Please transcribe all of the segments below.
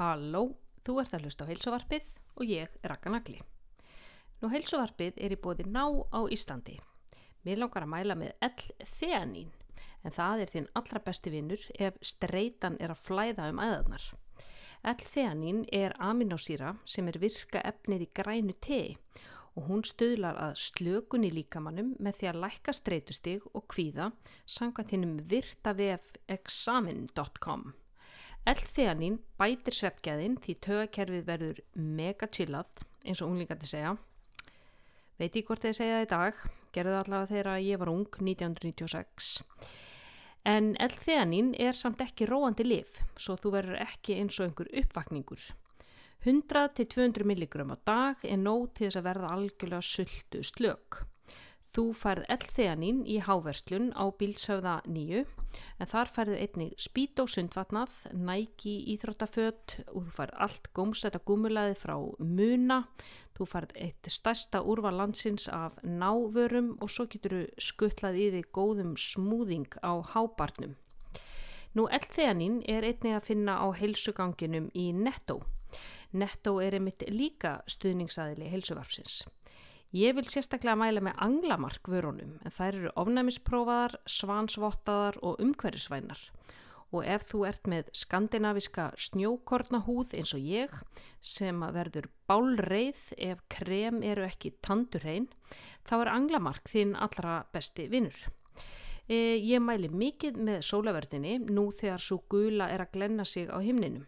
Halló, þú ert að hlusta á heilsuvarpið og ég er Raka Nagli. Nú heilsuvarpið er í bóði ná á Íslandi. Mér langar að mæla með L-theanín en það er þinn allra besti vinnur ef streitan er að flæða um æðarnar. L-theanín er aminosýra sem er virka efnið í grænu tei og hún stöðlar að slökun í líkamannum með því að lækka streitustig og kvíða sangað hinnum virtavefexamin.com. L-theanín bætir sveppgæðin því tögakerfið verður mega chillað eins og unglingandi segja. Veit ég hvort þið segja það í dag, gerðu það allavega þegar ég var ung 1996. En L-theanín er samt ekki róandi lif, svo þú verður ekki eins og einhver uppvakningur. 100-200 mg á dag er nóg til þess að verða algjörlega sultu slök. Þú færð L-theanín í háverslun á bílsöfða nýju en þar færðu einnig spít og sundvatnað, næki íþróttaföt og þú færð allt gómsætta gúmulaði frá muna, þú færð eitt stærsta úrval landsins af návörum og svo getur þú skuttlað í þig góðum smúðing á hábarnum. Nú L-theanín er einnig að finna á heilsuganginum í Netto. Netto er einmitt líka stuðningsaðili heilsuvarpsins. Ég vil sérstaklega mæla með anglamark vörunum en þær eru ofnæmisprófaðar, svansvottaðar og umhverjusvænar. Og ef þú ert með skandinaviska snjókornahúð eins og ég sem verður bálreið ef krem eru ekki tandurrein, þá er anglamark þinn allra besti vinnur. E, ég mæli mikið með sólaverðinni nú þegar svo gula er að glenna sig á himninum.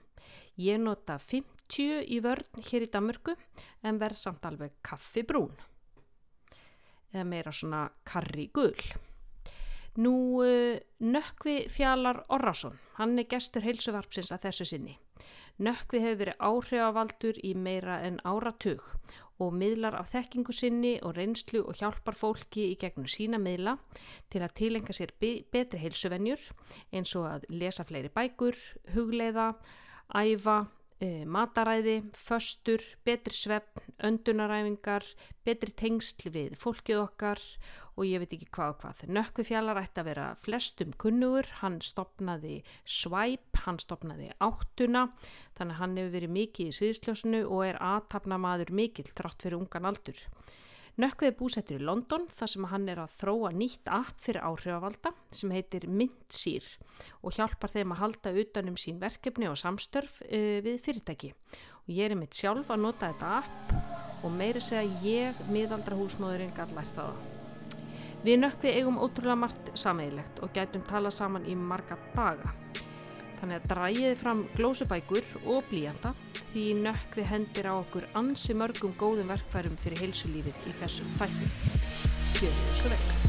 Ég nota 50 í vörn hér í Danmörku en verð samt alveg kaffi brún eða meira svona karri gul. Nú uh, Nökkvi Fjallar Orrason, hann er gestur heilsuvarpsins að þessu sinni. Nökkvi hefur verið áhrifavaldur í meira en áratug og miðlar af þekkingu sinni og reynslu og hjálpar fólki í gegnum sína miðla til að tilenga sér betri heilsuvennjur eins og að lesa fleiri bækur, hugleiða, æfa, e, mataræði, föstur, betri svepp, öndunaræfingar, betri tengsl við fólkið okkar og ég veit ekki hvað og hvað. Nökkvi fjallar ætti að vera flestum kunnugur, hann stopnaði svæp, hann stopnaði áttuna, þannig að hann hefur verið mikið í sviðsljósunu og er aðtapna maður mikill trátt fyrir ungan aldur. Nökkvi er búsettur í London þar sem hann er að þróa nýtt app fyrir áhrifavalda sem heitir Mintsýr og hjálpar þeim að halda utanum sín verkefni og samstörf uh, við fyrirtæki. Og ég er mitt sjálf að nota þetta app og meiri segja ég miðaldra húsmáðurinn gæt lært á það. Við nökkvi eigum ótrúlega margt sameigilegt og gætum tala saman í marga daga. Þannig að drægiði fram glósubækur og blíjanda því nökkvi hendir á okkur ansi mörgum góðum verkfærum fyrir heilsulífið í þessum þættum. Gjöðu þessu vekk.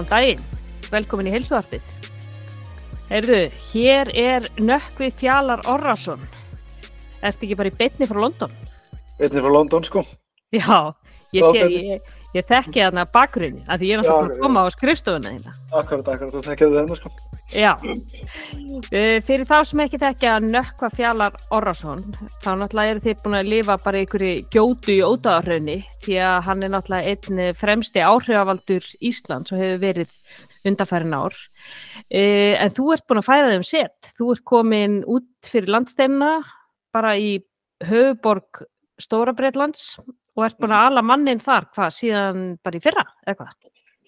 Góðan daginn, velkomin í heilsuarfið. Heyrðu, hér er Nökkvi Fjallar Orrason. Ertu ekki bara í betni frá London? Betni frá London, sko. Já, ég sé, ég, ég þekki þarna bakgrunni, að því ég er náttúrulega að koma á skrifstofuna þína. Akkurat, akkurat, þú þekkjaðu þennar, sko. Já, uh, fyrir þá sem ekki þekkja Nökkva Fjallar Orrason, þá náttúrulega eru þið búin að lifa bara ykkur gjótu í ótaðarhraunni, því að hann er náttúrulega einn fremsti áhrifavaldur Íslands og hefur verið undarfærin ár. Uh, en þú ert búin að færa þeim set, þú ert komin út fyrir landsteinna, bara í höfuborg Stóra Breitlands og ert búin að ala mannin þar, hvað, síðan bara í fyrra, eða hvað?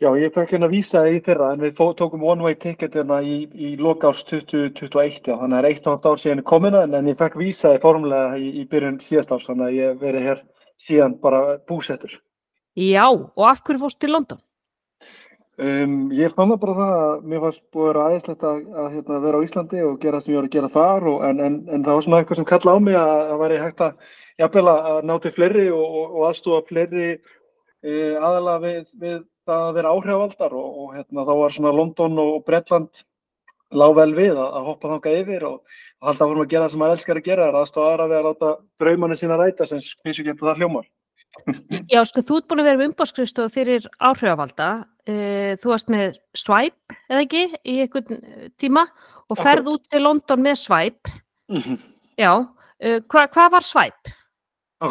Já, ég fekk hérna vísa í fyrra, en við tókum one-way ticket hérna í, í lokárs 2021, já, þannig að það er eitt og halvt ár síðan komina, en, en ég fekk vísa í formulega í, í byrjun síðast árs, þannig að ég verið hér síðan bara búsettur. Já, og af hverju fórst til London? Um, ég fann bara það að mér fannst búið að aðeinslegt að, að hérna, vera á Íslandi og gera það sem ég voru að gera þar, og, en, en, en það var svona eitthvað sem kalla á mig að það væri hægt að jafnvel að ná til fleiri og, og, og aðstofa fleiri e, aðalega við, við það að vera áhrifavaldar og, hérna, þá var svona London og Bretland lág vel við að, að hoppa þangað yfir og, halda að vorum að gera það sem maður elskar að gera er aðstofa aðra við að láta draumanir sína ræta sem finnst ekki eftir það hljómar. Já, sko, þú ert búin að vera um umbóðskristofu fyrir áhrifavalda. Uh, þú varst með Swipe, eða ekki, í einhvern tíma og ferð út til London með Swipe. Mm -hmm. Já, uh, hva, hvað var Swipe?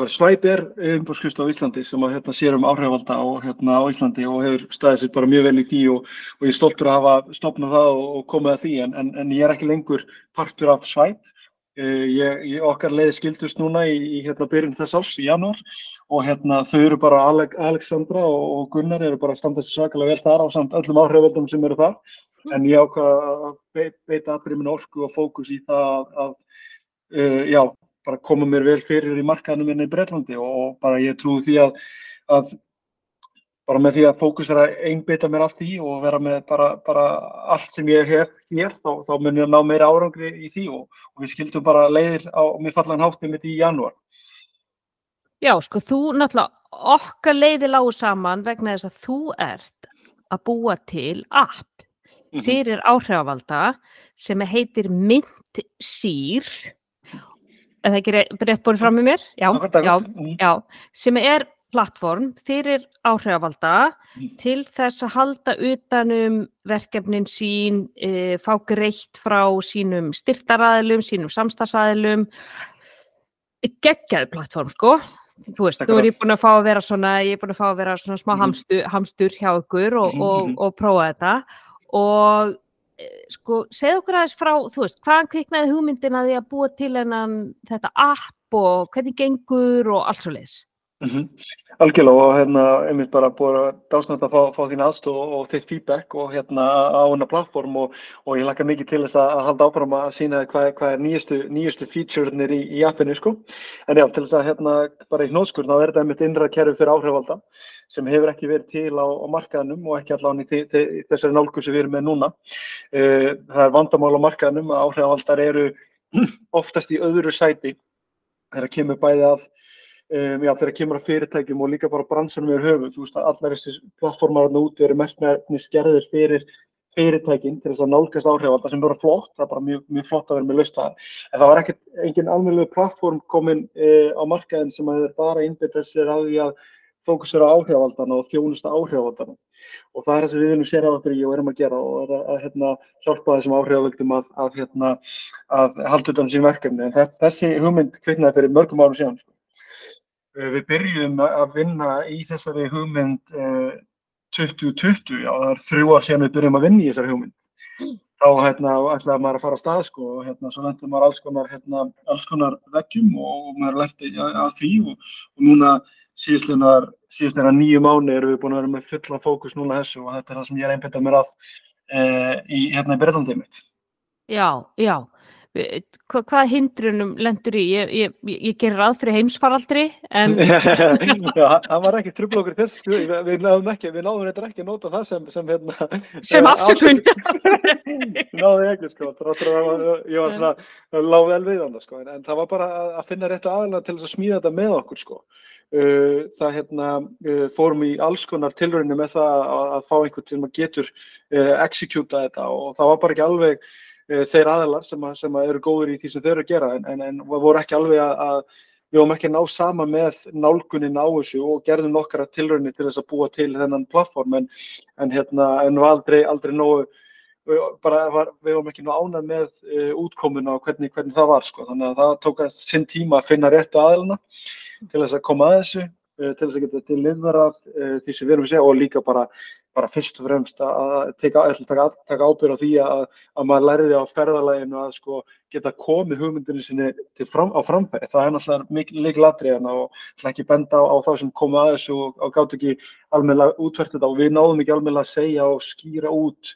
Swipe er umbóðskristofu á Íslandi sem að hérna, sér um áhrifavalda á, hérna, á Íslandi og hefur staðið sér bara mjög vel í því og, og ég er stoltur að hafa stopnað það og, og komið að því en, en, en ég er ekki lengur partur af Swipe. Uh, ég, ég, okkar leiði skildust núna í, í hérna, byrjun þess árs í janúar og hérna þau eru bara Alek, Alexandra og, Gunnar eru bara að standa þessi svakalega vel þar á samt öllum áhriföldum sem eru þar. Mm. en ég ákvaða að be, beita allir minn orku og fókus í það að uh, já, bara koma mér vel fyrir í markaðinu minni í Breitlandi og, og bara ég trúi því að, að bara með því að fókusera einbita mér af því og vera með bara, bara allt sem ég hef hér þá, þá mun ég að ná meira árangri í því. Og, og við skildum bara leiðir á mér fallan háttið mitt í janúar Já, sko, þú náttúrulega okkar leiði lágu saman vegna þess að þú ert að búa til app fyrir áhrifavalda sem heitir Myntsýr eða ekki rétt búin fram með mér? Já, já, já, sem er plattform fyrir áhrifavalda til þess að halda utanum verkefnin sín, e, fá greitt frá sínum styrtaræðilum, sínum samstagsæðilum, geggjaði plattform sko þú veist, þú er ég búin að fá að vera svona ég er búin að fá að vera svona smá mm. hamstur, hamstur hjá ykkur og, mm. og, og prófa þetta og sko, segð okkur aðeins frá, þú veist, hvaðan kviknaði hugmyndin að því að búa til enn þetta app og hvernig gengur og allt svo leiðis mm -hmm. Algjörlega og hérna einmitt bara búið að dásnægt að fá, fá þín aðstof og, og þitt feedback og hérna á hennar plattform og, og ég lakka mikið til þess að, að halda áfram að sína hvað, hvað er nýjustu, nýjustu featurenir í, í appinu sko. En já, til þess að hérna bara í hnótskurð þá er þetta einmitt innræð kerfi fyrir áhrifvalda sem hefur ekki verið til á, á markaðnum og ekki allavega í þessari nálgu sem við erum með núna. Uh, það er vandamál á markaðnum að áhrifvaldar eru oftast í öðru sæti þegar kemur bæði að Um, já, þegar kemur að fyrirtækjum og líka bara bransanum yfir höfuð, þú veist að allar þessi plattformarinn úti eru mest með skerðir fyrir fyrirtækinn til þess að nálgast áhrifvalda sem verður flott, það er bara mjög, mjög flott að vera með laust það. En það var ekkert engin alveg plattform komin uh, á markaðin sem er bara innbyttað sér að því að fókusera á áhrifvaldana og þjónusta áhrifvaldana. Og það er það sem við viljum sér á okkur í og erum að gera og að, að hérna, hjálpa þessum áhrifvaldum að, að, hérna, að halda utan sín verkefni. En þessi hugmynd kvittnaði fyrir mörgum árum síðan. Sko. Við byrjum að vinna í þessari hugmynd uh, 2020, já það er þrjú ár síðan við byrjum að vinna í þessari hugmynd. Þá hérna ætlaði maður að fara að stað sko og hérna svo lendur maður alls konar, hérna, alls konar veggjum og maður lærti að því og, og núna síðustlega nýju mánu erum við búin að vera með fulla fókus núna þessu og þetta er það sem ég er einbindað mér að uh, í hérna í Breitlandið mitt. Já, já. Hva, hvað hindrunum lendur í? Ég, ég, ég gerir ráð fyrir heimsfaraldri en... Já, það var ekki trubla okkur þess við, við náðum ekki, við náðum þetta ekki að nota það sem sem, hérna, sem afsökun náðum ekki sko ég var svona, lág vel við hann sko, en, en það var bara að finna réttu aðeina til að smíða þetta með okkur sko uh, það hérna uh, fórum í alls konar tilröðinu með það að, að fá einhvern að getur uh, executa þetta og það var bara ekki alveg þeir aðlar sem, að, sem að eru góður í því sem þeir eru að gera en, en, en voru ekki alveg að, að við vorum ekki að ná sama með nálgunin á þessu og gerðum nokkara tilraunir til þess að búa til þennan plattform en, en hérna en aldrei, aldrei nógu bara var, við vorum ekki nú ánað með uh, útkomuna og hvernig, hvernig það var sko. Þannig að það tók að sinn tíma að finna réttu aðluna til þess að koma að þessu uh, til þess að geta til liðverað uh, því sem við erum að segja og líka bara bara fyrst og fremst að taka, taka, taka ábyrð á því að, að maður læriði á ferðalæginu að sko geta komið hugmyndinu sinni fram, á framfæri. Það er náttúrulega mikil líklatriðan og ætla ekki benda á, á þá sem komu að þessu og, og gátt ekki almenna útverkt þetta og við náðum ekki almenna að segja og skýra út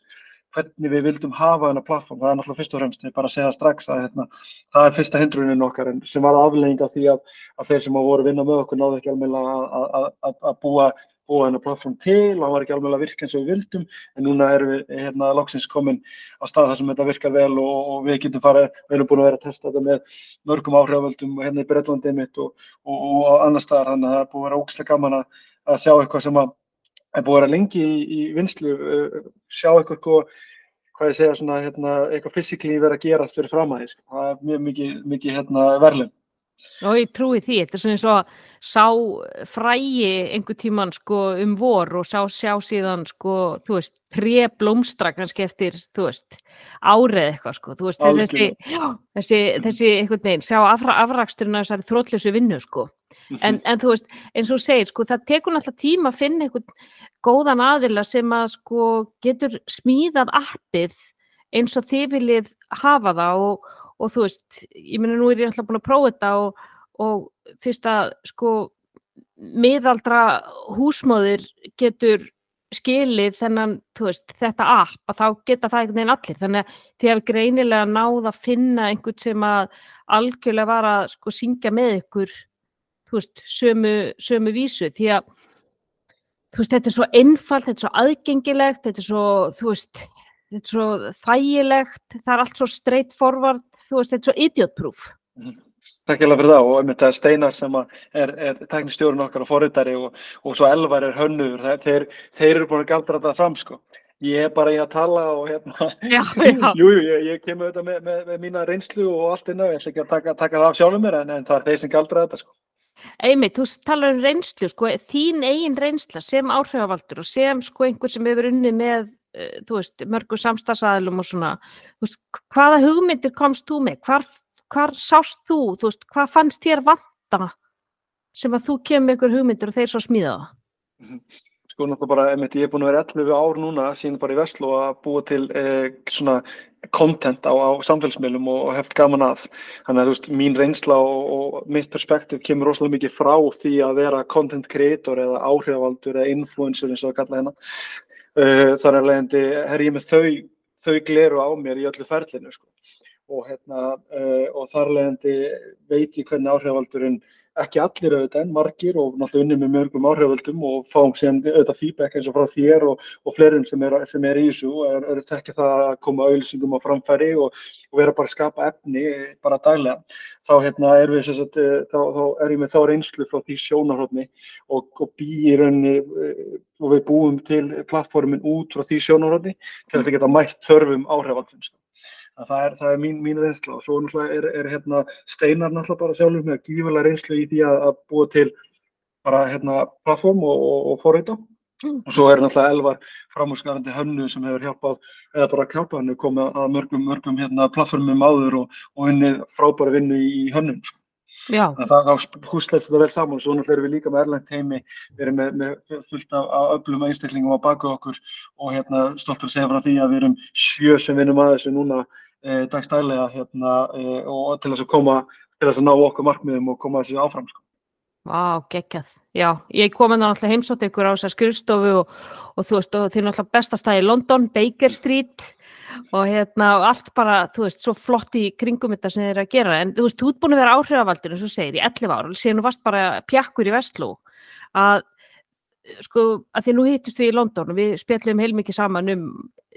hvernig við vildum hafa þennan plattform. Það er náttúrulega fyrst og fremst, við bara segja strax að hérna, það er fyrsta hindrunin okkar sem var aflegging af því að, að þeir sem voru að vinna með okkur náðu ekki almenna að, að, að búa búa hennar plattform til og hann var ekki alveg að virka eins og við vildum en núna erum við hérna loksins komin á stað þar sem þetta virkar vel og, og við getum farið, við erum búin að vera að testa þetta með mörgum áhrifavöldum hérna í Breitlandið mitt og, og, og annar staðar þannig að það er búin að vera ógislega gaman að, að sjá eitthvað sem að er búin að vera lengi í, í vinslu, uh, sjá eitthvað hvað ég segja, svona, hérna, eitthvað fysiklí verið að gerast fyrir framæði, sko. það er mjög mikið, mikið hérna, verðlun. Og ég trúi því, þetta er svona eins og sá frægi einhver tíman sko um vor og sá sjá síðan sko, þú veist, tre blómstra kannski eftir, þú veist, árið eitthvað sko, þú veist, þessi, þessi, þessi einhvern veginn, sjá afra, afraksturinn af þessari þrótlösu vinnu sko. En, en þú veist, eins og segir, sko, það tekur náttúrulega tíma að finna einhvern góðan aðila sem að sko getur smíðað appið eins og þið viljið hafa það og og þú veist, ég meina nú er ég alltaf búin að prófa þetta og, og fyrst að sko miðaldra húsmóðir getur skilið þennan, þú veist, þetta app að þá geta það einhvern veginn allir. Þannig að þið hefur greinilega náð að finna einhvern sem að algjörlega var að sko syngja með ykkur þú veist, sömu, sömu vísu. Því að þú veist, þetta er svo einfalt, þetta er svo aðgengilegt þetta er svo, þú veist þetta er svo þægilegt, það er allt svo straight forward, þú veist, þetta er svo idiotproof. Mhm. Takk ég alveg fyrir það og einmitt er Steinar sem er, er teknistjórun okkar og forritari og, og svo Elvar er hönnur, þeir, þeir eru búin að galdra þetta fram sko. Ég er bara í að tala og hérna, já, já. jú, jú, ég, ég kemur auðvitað með, með, með mína reynslu og allt innan, ég ætla ekki að taka, taka það af sjálfum mér en, en það er þeir sem galdra þetta sko. Einmitt, þú talar um reynslu, sko, þín eigin reynsla sem áhrifavaldur og sem sko einhver sem hefur unnið með þú veist, mörgu samstagsæðlum og svona, þú veist, hvaða hugmyndir komst þú með, hvar, hvar sást þú, þú veist, hvað fannst þér vanta sem að þú kemur ykkur hugmyndir og þeir svo smíða það? Mhm. Sko náttúrulega bara, einmitt, ég er búin að vera 11 ár núna síðan bara í Vestló að búa til eh, svona content á, á samfélagsmiðlum og, og heft gaman að. Þannig að þú veist, mín reynsla og, og mitt perspektíf kemur rosalega mikið frá því að vera content creator eða áhrifavaldur eða influencer eins og það kalla hérna. Uh, þar er leiðandi, er ég með þau, þau gleru á mér í öllu ferlinu sko. Og, hérna, uh, og þar leiðandi veit ég hvernig áhrifaldurinn ekki allir auðvitað en margir og náttúrulega unnið með mörgum áhriföldum og fáum síðan auðvitað feedback eins og frá þér og, og fleirum sem er, sem er í þessu og er, er þekkja það að koma auðvilsingum á framfæri og, og vera bara að skapa efni bara daglega. Þá, hérna, er, við, sagt, eh, þá, þá er ég með þá reynslu frá því sjónarhóttni og, býr önni eh, og við búum til plattformin út frá því sjónarhóttni til að geta mætt þörfum áhrifaldum. Sko það er, það er mín, mín reynsla og svo náttúrulega er, er hérna, Steinar náttúrulega bara sjálfur með gífilega reynslu í því að, að búa til bara hérna plattform og, og, og forreita mm. og svo er náttúrulega Elvar framhúsgarandi hönnu sem hefur hjálpað eða bara hjálpað hennu komið að mörgum, mörgum hérna plattformum áður og, og unnið frábæra vinnu í hönnum sko. Það, þá húsleist þetta vel saman og svo náttúrulega erum við líka með Erlend heimi, við erum með, með fullt af, öflum einstillingum á baku okkur og hérna stoltur að segja frá því að við erum sjö sem vinnum að þessu núna dagstælega hérna, e, og til þess að koma, til þess að ná okkur markmiðum og koma þessu áfram. Sko. Vá, geggjað. Já, ég kom en það náttúrulega heimsótt ykkur á þessar skrifstofu og, og þú veist, og þið er náttúrulega bestastæði í London, Baker Street og hérna, og allt bara, þú veist, svo flott í kringum þetta sem þið er að gera, en þú veist, þú ert búin að vera áhrifavaldur, eins og segir, í 11 ára, síðan þú varst bara pjakkur í Vestló, að sko, að því nú hittust við í London og við spjallum heilmikið saman um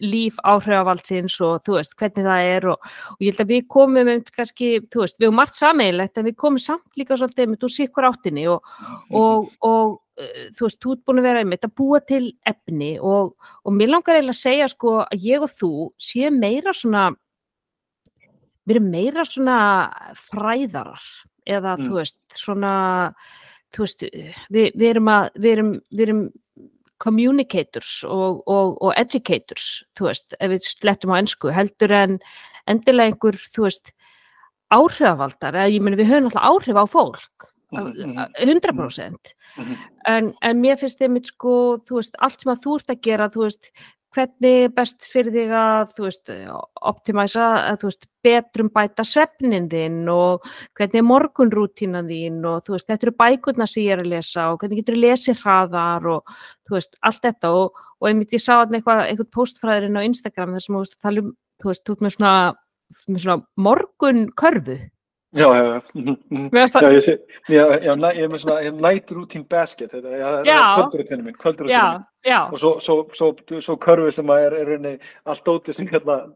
líf áhrifavaldsins og þú veist, hvernig það er og, og ég held að við komum um kannski, þú veist, við erum margt sameigilegt en við komum samt líka svolítið með þú sikkur áttinni og, og, og uh, þú veist, þú ert búin að vera einmitt að búa til efni og mér langar eiginlega að segja sko að ég og þú séum meira svona við erum meira svona fræðarar eða mm. þú veist, svona þú veist, við, við erum að, við erum, við erum communicators og, og, og educators, þú veist, ef við slettum á ennsku, heldur en endilega einhver, þú veist, áhrifavaldar, eða ég meni við höfum alltaf áhrif á fólk, 100% mm -hmm. en, en mér finnst þeim sko, þú veist, allt sem að þú ert að gera, þú veist, hvernig er best fyrir þig að, þú veist, optimæsa, að þú veist, betrum bæta svefnin þinn og hvernig er morgunrútínan þín og þú veist, þetta eru bækurna sem ég er að lesa og hvernig getur þú lesið hraðar og þú veist, allt þetta. Og, og einmitt ég sá eitthvað, eitthvað postfræðurinn á Instagram þar sem þú veist, tala um, þú veist, þú veist, með svona, með svona morgunkörfu Já, já, já. Mm -hmm. já, ég, sé, já, já ég er með svona night routine basket, þetta er kvöldrutinu minn, kvöldrutinu minn. Og svo, svo, svo, svo körfi sem er, er rauninni allt dóti sem, hérna,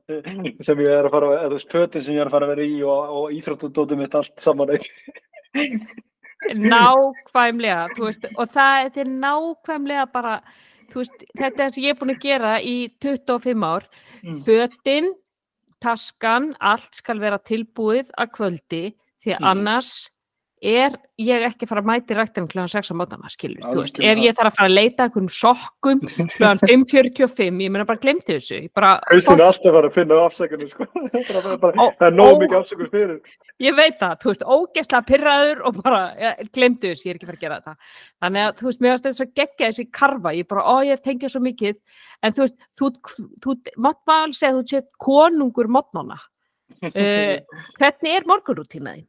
sem ég er að fara, eða stöðin sem ég er að fara að vera í og, og íþróttudóti mitt allt saman. Nákvæmlega, þú veist, og það er nákvæmlega bara, veist, þetta er það sem ég er búin að gera í 25 ár. Mm. Fötin, taskan, allt skal vera tilbúið að kvöldi því Mhm. annars er ég ekki fara að mæti rættin kl. 6 á mótana, skilur, þú veist, ef ég þarf að fara að leita einhverjum sokkum kl. 5.45, ég meina bara glemti þessu, Hausinn er alltaf að finna afsökunum sko. það er nóg mikið afsökun fyrir. ég veit það, þú veist, ógeðslega pyrraður og bara, ja, glemdu þessu, ég er ekki fara að gera þetta. Þannig að, þú veist, mér varst þetta svo geggja þessi karfa, ég bara, ó, ég tengið svo mikið, en þú veist, þú, þú, alveg segja að þú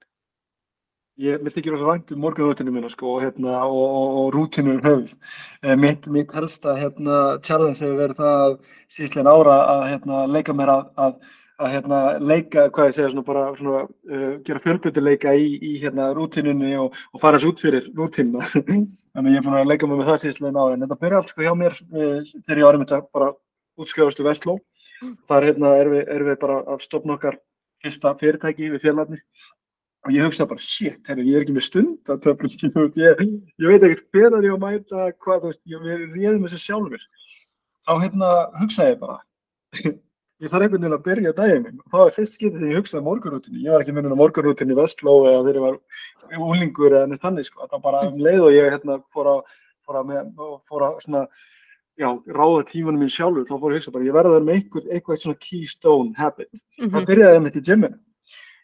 Ég, mér þykir rosa vænt um morgunrútinu mína sko, og, hérna, og, og, og rútinu um höfuð. Eh, mitt, mitt helsta hérna, challenge hefur verið það að síðslegin ára að hérna, leika mér að, að, að hérna, leika, hvað ég segja, svona bara svona, uh, gera fjölbreytileika í, í hérna, rútinunni og, og fara þessu út fyrir rútinuna. Þannig að ég er búin að leika mér með það síðslegin ára. En þetta byrja allt sko hjá mér uh, þegar ég var einmitt að bara útskrifast í Vestló. Þar hérna, erum við, erum við bara að stopna okkar fyrsta fyrirtæki við félagarnir og ég hugsa bara, shit, herri, ég er ekki með stund að töfla, veist, ég, ég veit ekkert hvenar ég á að mæta, hvað, þú veist, ég við réðum þessu sjálfur. Þá hérna hugsaði ég bara, ég þarf einhvern veginn að byrja daginn minn og það var fyrst skiptið þegar ég hugsaði morgunrútinni. Ég var ekki minnum á morgunrútinni í Vestló eða þegar ég var úlingur eða neitt þannig, sko. Það bara um leið og ég hérna fór að, fór að, með, fór að svona, já, ráða tímanum minn sjálfur, þá fór ég að hugsa bara, ég verði að vera með einhver, eitthvað svona keystone habit. Í gymminu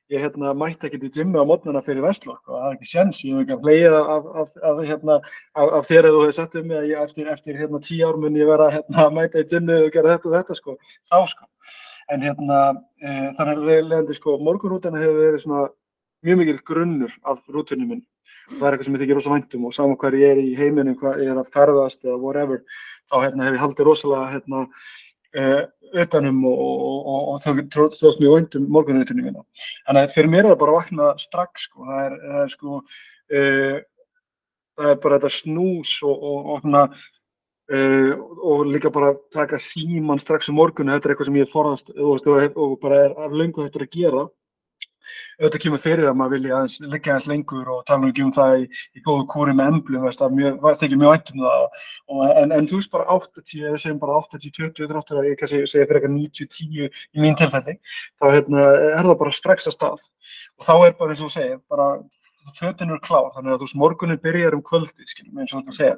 ég hérna, mætti ekkert í gymmi á mótnana fyrir Vestlokk og það er ekki sjens, ég hef ekki að hleyja af, af, af, hérna, af, þér að þú hefði sett um mig að ég eftir, eftir hérna, tíu ár mun ég vera hérna, að mæta í gymmi og gera þetta og þetta sko, þá sko. En hérna, e, þannig að leiðandi sko, morgunrútana hefur verið svona mjög mikil grunnur af rútunum minn. Það er eitthvað sem ég þykir rosa væntum og saman hver ég er í heiminum, hvað ég er að ferðast eða whatever, þá hérna, hef ég haldið rosalega hérna, utanum og, þó þótt mjög vænt um morgunrutinu mína. Þannig að fyrir mér er það bara að vakna strax, sko. Það er, það er sko, uh, það er bara þetta snús og, og, og svona, uh, og líka bara taka síman strax um morgunu, þetta er eitthvað sem ég forðast og, og bara er af löngu þetta að gera. Auðvitað kemur fyrir að maður vilja aðeins leggja aðeins lengur og tala um það í, í góðu kúri með emblum, það tekið mjög vænt um það. Og, en, en þú veist bara 80, eða segjum bara 80, 20, 30, ég kannski segja fyrir eitthvað 90, 10 í mín tilfelli, þá hérna, er það bara strax að stað. Og þá er bara eins og segir, bara fötin eru klár, þannig að þú veist morgunin byrjar um kvöldi, skiljum, eins og þú segja,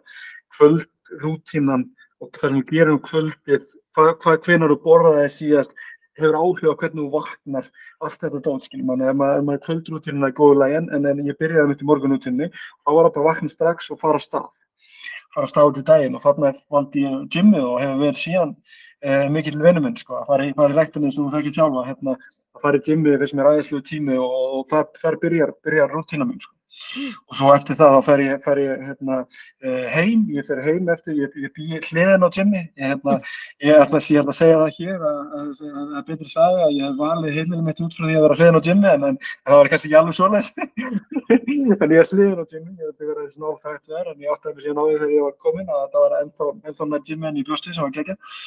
kvöldrútínan og það sem við gerum um kvöldið, hvað, hvað hvenar þú borðaði síðast, hefur áhrif á hvernig þú vaknar allt þetta dót, skiljum mann, ef maður, maður kvöldrútínuna er góðu lægin, en, en ég byrjaði mitt í morgunrútínni, þá var það bara vakna strax og fara að stað, fara að stað út í daginn og þarna valdi ég gymmið og hefur verið síðan eh, mikill vinnu minn, sko, að fara í, í rektunum sem þú þekkir sjálfa, hérna, að fara í gymmið þess með ræðislu tími og, og þar, þar byrjar, byrjar rútína minn, sko. Og svo eftir það þá fer ég, fer ég hérna, heim, ég fer heim eftir, ég, ég bý hliðin á ég, hérna, ég ætla að, ætla segja það hér að betri sagja að ég hef valið heimilum mitt út frá því að vera hliðin á gymmi en, en, það var kannski ekki alveg svoleiðis, en ég er hliðin á gymmi, ég veit að vera svona óþægt verð en ég átti að mér síðan á því þegar ég var komin að það var ennþá, ennþá með gymmi en í brjósti sem var geggjað.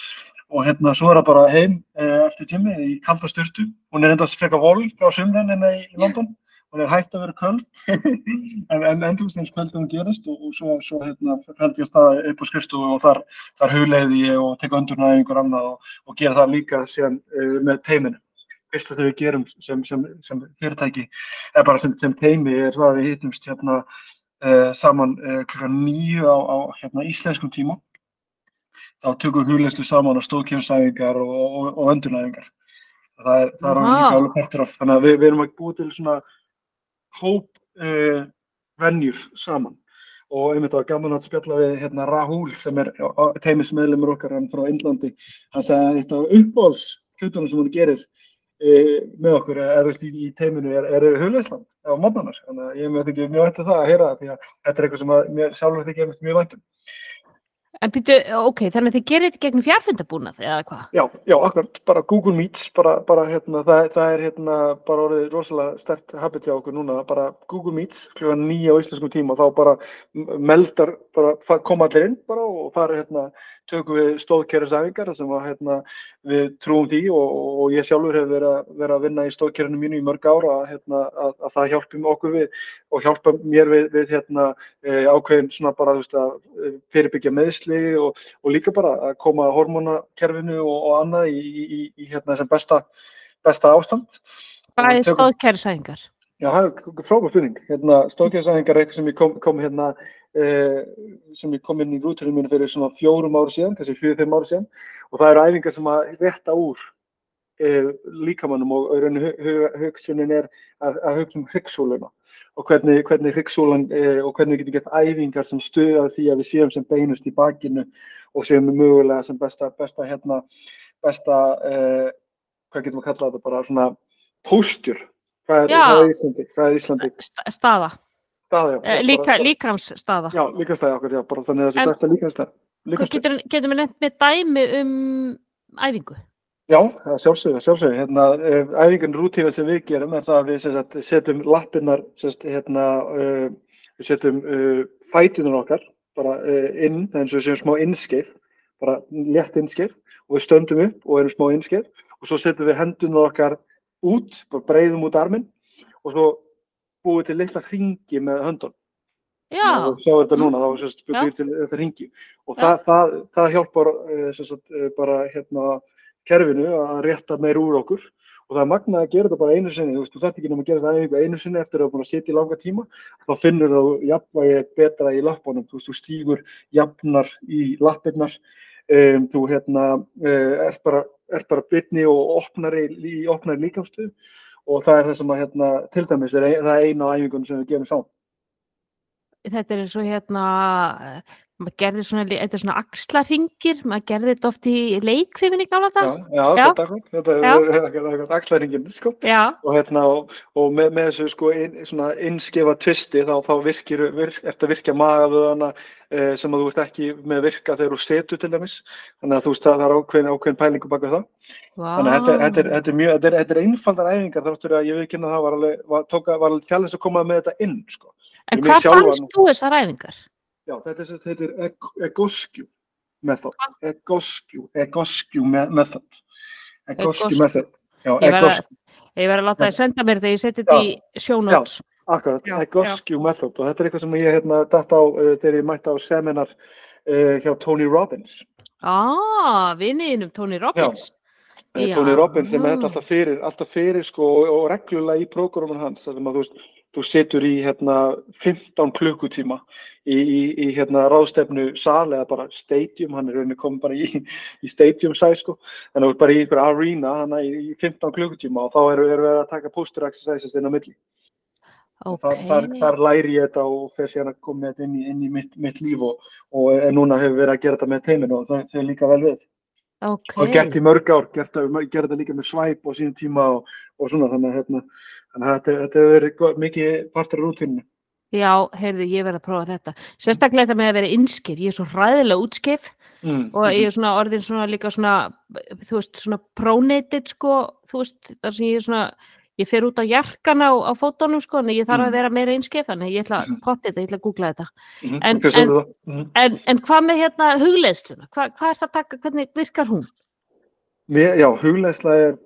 Og hérna svo er það bara heim eh, eftir gymmi í kalda styrtu, hún er enda að freka volg á sumrun hérna í London hún er hægt að vera köld en, en endurstens kvöld hún gerist og, og svo, svo hérna, held ég að staða upp á skrifstofu og þar, þar hugleiði ég og teka undurnæðingur annað og, og gera það líka síðan uh, með teiminu. Fyrsta sem við gerum sem, sem, sem fyrirtæki, eða bara sem, sem teimi er það að við hittumst hérna uh, saman uh, klukkan nýju á, á hérna, íslenskum tíma. Þá tökum við hugleislu saman á stóðkjöfsæðingar og, og, og undurnæðingar. Það er, það er líka alveg partur af, þannig að við, við erum að búið til svona hóp uh, venjur saman og einmitt var gaman að spjalla við hérna, Rahul sem er teimismeðlumur okkar hann frá Indlandi hann sagði að eitt af uppáhalds hlutunum sem hann gerir uh, með okkur eða þú veist í, í teiminu er, er hugleisland á mótnanar þannig að ég þetta ekki mjög um það að heyra það því að þetta er eitthvað sem að mér sjálfur þykir einmitt mjög vænt um. En býtu, ok, þannig að þið gerir þetta gegnum fjárfundabúnað eða hvað? Já, já, akkurat, bara Google Meets, bara, bara hérna, það, það er hérna bara orðið rosalega stert habit hjá okkur núna, bara Google Meets klukkan nýja á íslenskum tíma, þá bara meldar, bara koma allir inn bara og þar hérna tökum við stóðkerfisæfingar sem að hérna við trúum því og, og, ég sjálfur hef verið að, verið að vinna í stóðkerfinu mínu í mörg ára að, hérna, að, að það hjálpi okkur við og hjálpa mér við, við hérna e, ákveðin svona bara þú veist að eh, fyrirbyggja meðsli reynsli og, og líka bara að koma hormonakerfinu og, og annað í, í, í hérna sem besta, besta ástand. Hvað er stóðkerfisæðingar? Já, það er frábæð spurning. Hérna, stóðkerfisæðingar er eitthvað sem ég kom, kom hérna, eh, sem ég kom inn í rúturinn mínu fyrir svona fjórum ári síðan, kannski fjögur, fimm ári síðan og það eru æfingar sem að rétta úr eh, líkamannum og hugsunin er að, að hugsa um hryggsúluna og hvernig, hvernig hryggsúlan eh, og hvernig við getum gett æfingar sem stuða því að við séum sem beinust í bakinu og séum mögulega sem besta, besta hérna, besta, eh, hvað getum við að kalla þetta bara svona póstjur. Hvað er, hvað er Íslandi? Hvað er Íslandi? Sta- Staða, Staða, já. Eh, líka, líkramsstaða. Já, líkastæði okkur, já, bara þannig að það sé besta getur, getur við nefnt með dæmi um æfingu? Já, það sjálfsögðu, sjálfsögðu. Hérna, eh, æfingan rútífa sem við gerum er það að við sagt, setjum sagt, hérna, uh, við setjum uh, fætunar okkar bara uh, inn, eins og við séum smá innskeið, bara létt innskeið og við stöndum upp og erum smá innskeið og svo setjum við hendunar okkar út, bara breiðum út arminn og svo búum við til litla hringi með höndun. Já, og sjá þetta núna, þá Já. býr til þetta ringi og það, það, það hjálpar eh, sagt, eh, bara hérna kerfinu að rétta meir úr okkur. Og það er magnað að gera þetta bara einu sinni, þú þarft ekki nema að gera þetta einu sinni eftir að þú búin að sitja í langa tíma. Þá finnur þú jafnvægi betra í lappunum, þú stígur jafnar í lappirnar. Um, þú hérna uh, ert bara, ert bara bitni og opnari í opnari líkamstöðu. Og það er það sem að hérna til dæmis er það er eina af æfingunum sem við gerum sá þetta er eins og hérna, eh, maður gerði svona, þetta er svona axlarringir, maður gerði þetta oft í leikfiminni gála Já, þetta. já, Já. þetta er akkurat, þetta Já. er akkurat axlæringin, sko. Já, Og hérna, og, og með, með þessu sko inn, svona innskefa tvisti þá, þá virkir, virk, eftir að virkja magavöðana eh, sem að þú ert ekki með virka þegar þú setur til dæmis. Þannig að þú veist að það er ákveðin, ákveðin pælingu baka það. vá. Þannig að þetta, þetta, er, þetta er mjög, þetta er, þetta er einfaldar æfingar þáttur að ég veikinn að það var alveg, var, tóka, var alveg challenge að koma með þetta inn, sko. En hvað fannst þú þessar æfingar? Já, þetta er, þetta er eg- egoscue method, egoscue, egoscue me- method, Egoscue. method, já, egoscue. Ég verði að láta þið senda mér þetta, ég seti þetta í show notes. Akkurat, Já, Egoscue Method og þetta er eitthvað sem ég hérna datt á uh, þegar ég mætti á seminar uh, hjá Tony Robbins. Ah, vinniðinum Tony Robbins. Já. Tony Robbins sem er alltaf fyrir, alltaf fyrir sko og, og reglulega í prógramun hans sem að þú veist, þú situr í hérna 15 klukkutíma í, í, í hérna ráðstefnu sal eða bara stadium, hann er rauninni komin bara í, í stadium size sko, þannig að þú ert bara í einhver arena hana í, í 15 klukkutíma og þá eru er við að taka poster exercises inn á milli. Ok. þar, þar, þar læri ég þetta og fer síðan að koma þetta inn í, inn í mitt, mitt líf og, og núna hefur verið að gera þetta með teiminu og það er líka vel við. Ok. Og gert í mörg ár, gert, þetta líka með svæp á sínum tíma og, og svona þannig að, hérna, þetta, hefur verið mikið partur af rútíninu. Já, heyrðu, ég verði að prófa þetta. Sérstaklega þetta með að vera innskif. Ég er svo hræðilega útskif Mm. og ég er svona orðin svona líka svona, þú veist, svona pronated sko, þú veist, þar sem ég er svona, ég fer út á jarkan á, á fótónum sko, en ég þarf að vera meira innskif, þannig ég ætla að potta þetta, ég ætla að googla þetta. Mm. En- en-? Mm. En, en hvað með hérna hugleiðsluna? Hva, hvað er það að taka, hvernig virkar hún? Mér, já, hugleðsla er,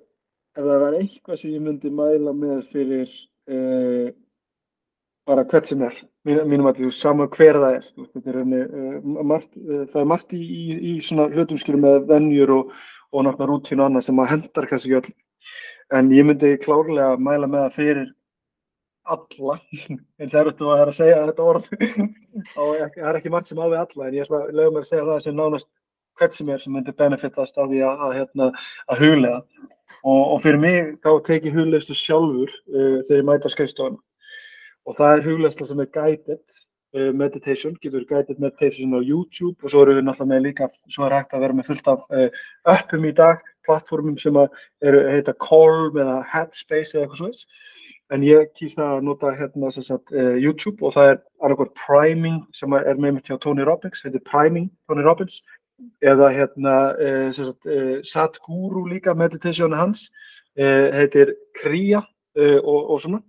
ef það var eitthvað sem ég myndi mæla með fyrir uh, bara hvert sem er, mín, mínum að þú sama hver það er, þetta er henni, uh, margt, uh, það er margt í, í, í svona hlutum skilur með venjur og, og náttúrulega rútínu og annað sem að hendar kannski öll, en ég myndi klárlega mæla með það fyrir alla, eins er þetta að, að segja þetta orð, og það er ekki margt sem á við alla, en ég að lega mér að segja það sem nánast hvert sem er sem myndi benefitast af því að, að, hérna, að huglega og, og fyrir mig þá tek ég hugleðslu sjálfur uh, þegar ég mæta skrifstofan og það er hugleðsla sem er guided uh, meditation, getur guided meditation á YouTube og svo erum við náttúrulega líka svo er hægt að vera með fullt af uh, appum í dag, plattformum sem eru heita Calm eða Headspace eða eitthvað svona en ég kýst að nota hérna sagt uh, YouTube og það er annarkvært priming sem er með mitt hjá Tony Robbins, heitir priming Tony Robbins. Eða hérna sem sagt uh, Satguru líka meditation hans heitir Kriya og, og svona.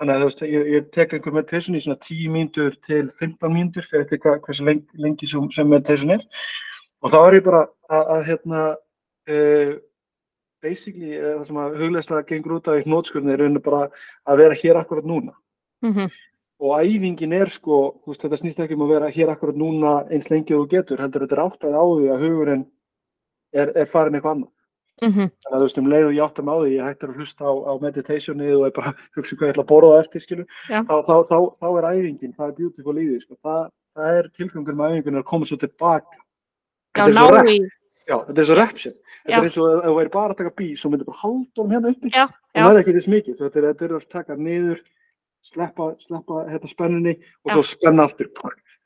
Þannig að veist, ég, ég tek einhver meditation í svona 10 mínútur til 15 mínútur fyrir eftir hvað, hversu lengi, lengi sem, meditation er. Og þá er ég bara að hérna uh, basically uh, það sem að hugleðslega gengur út af í hnótskurni er rauninni bara að vera hér akkurat núna Mm og æfingin er sko, veist, þetta snýst ekki um að vera hér akkurat núna eins lengi og þú getur, heldur þetta er áttað á því að hugurinn er, er farin eitthvað annað. Mm -hmm. Þannig að þú veist, um leið og ég áttam á því, ég hættir að hlusta á, á meditationið og er bara hugsa hvað ég ætla að borða eftir, skilu, Já. þá, þá, þá, þá er æfingin, það er beautiful í því, sko. það, það er tilgangur með æfingun að koma svo tilbaka. Já, ná í, já, þetta er svo repsin. Þetta er eins og ef þú væri bara að taka bí, svo myndir bara halda honum hérna uppi. já, Það já, er ekki þess mikið, þetta er, þetta er að taka niður, sleppa, sleppa hérna spennunni og Já. svo spenna aftur.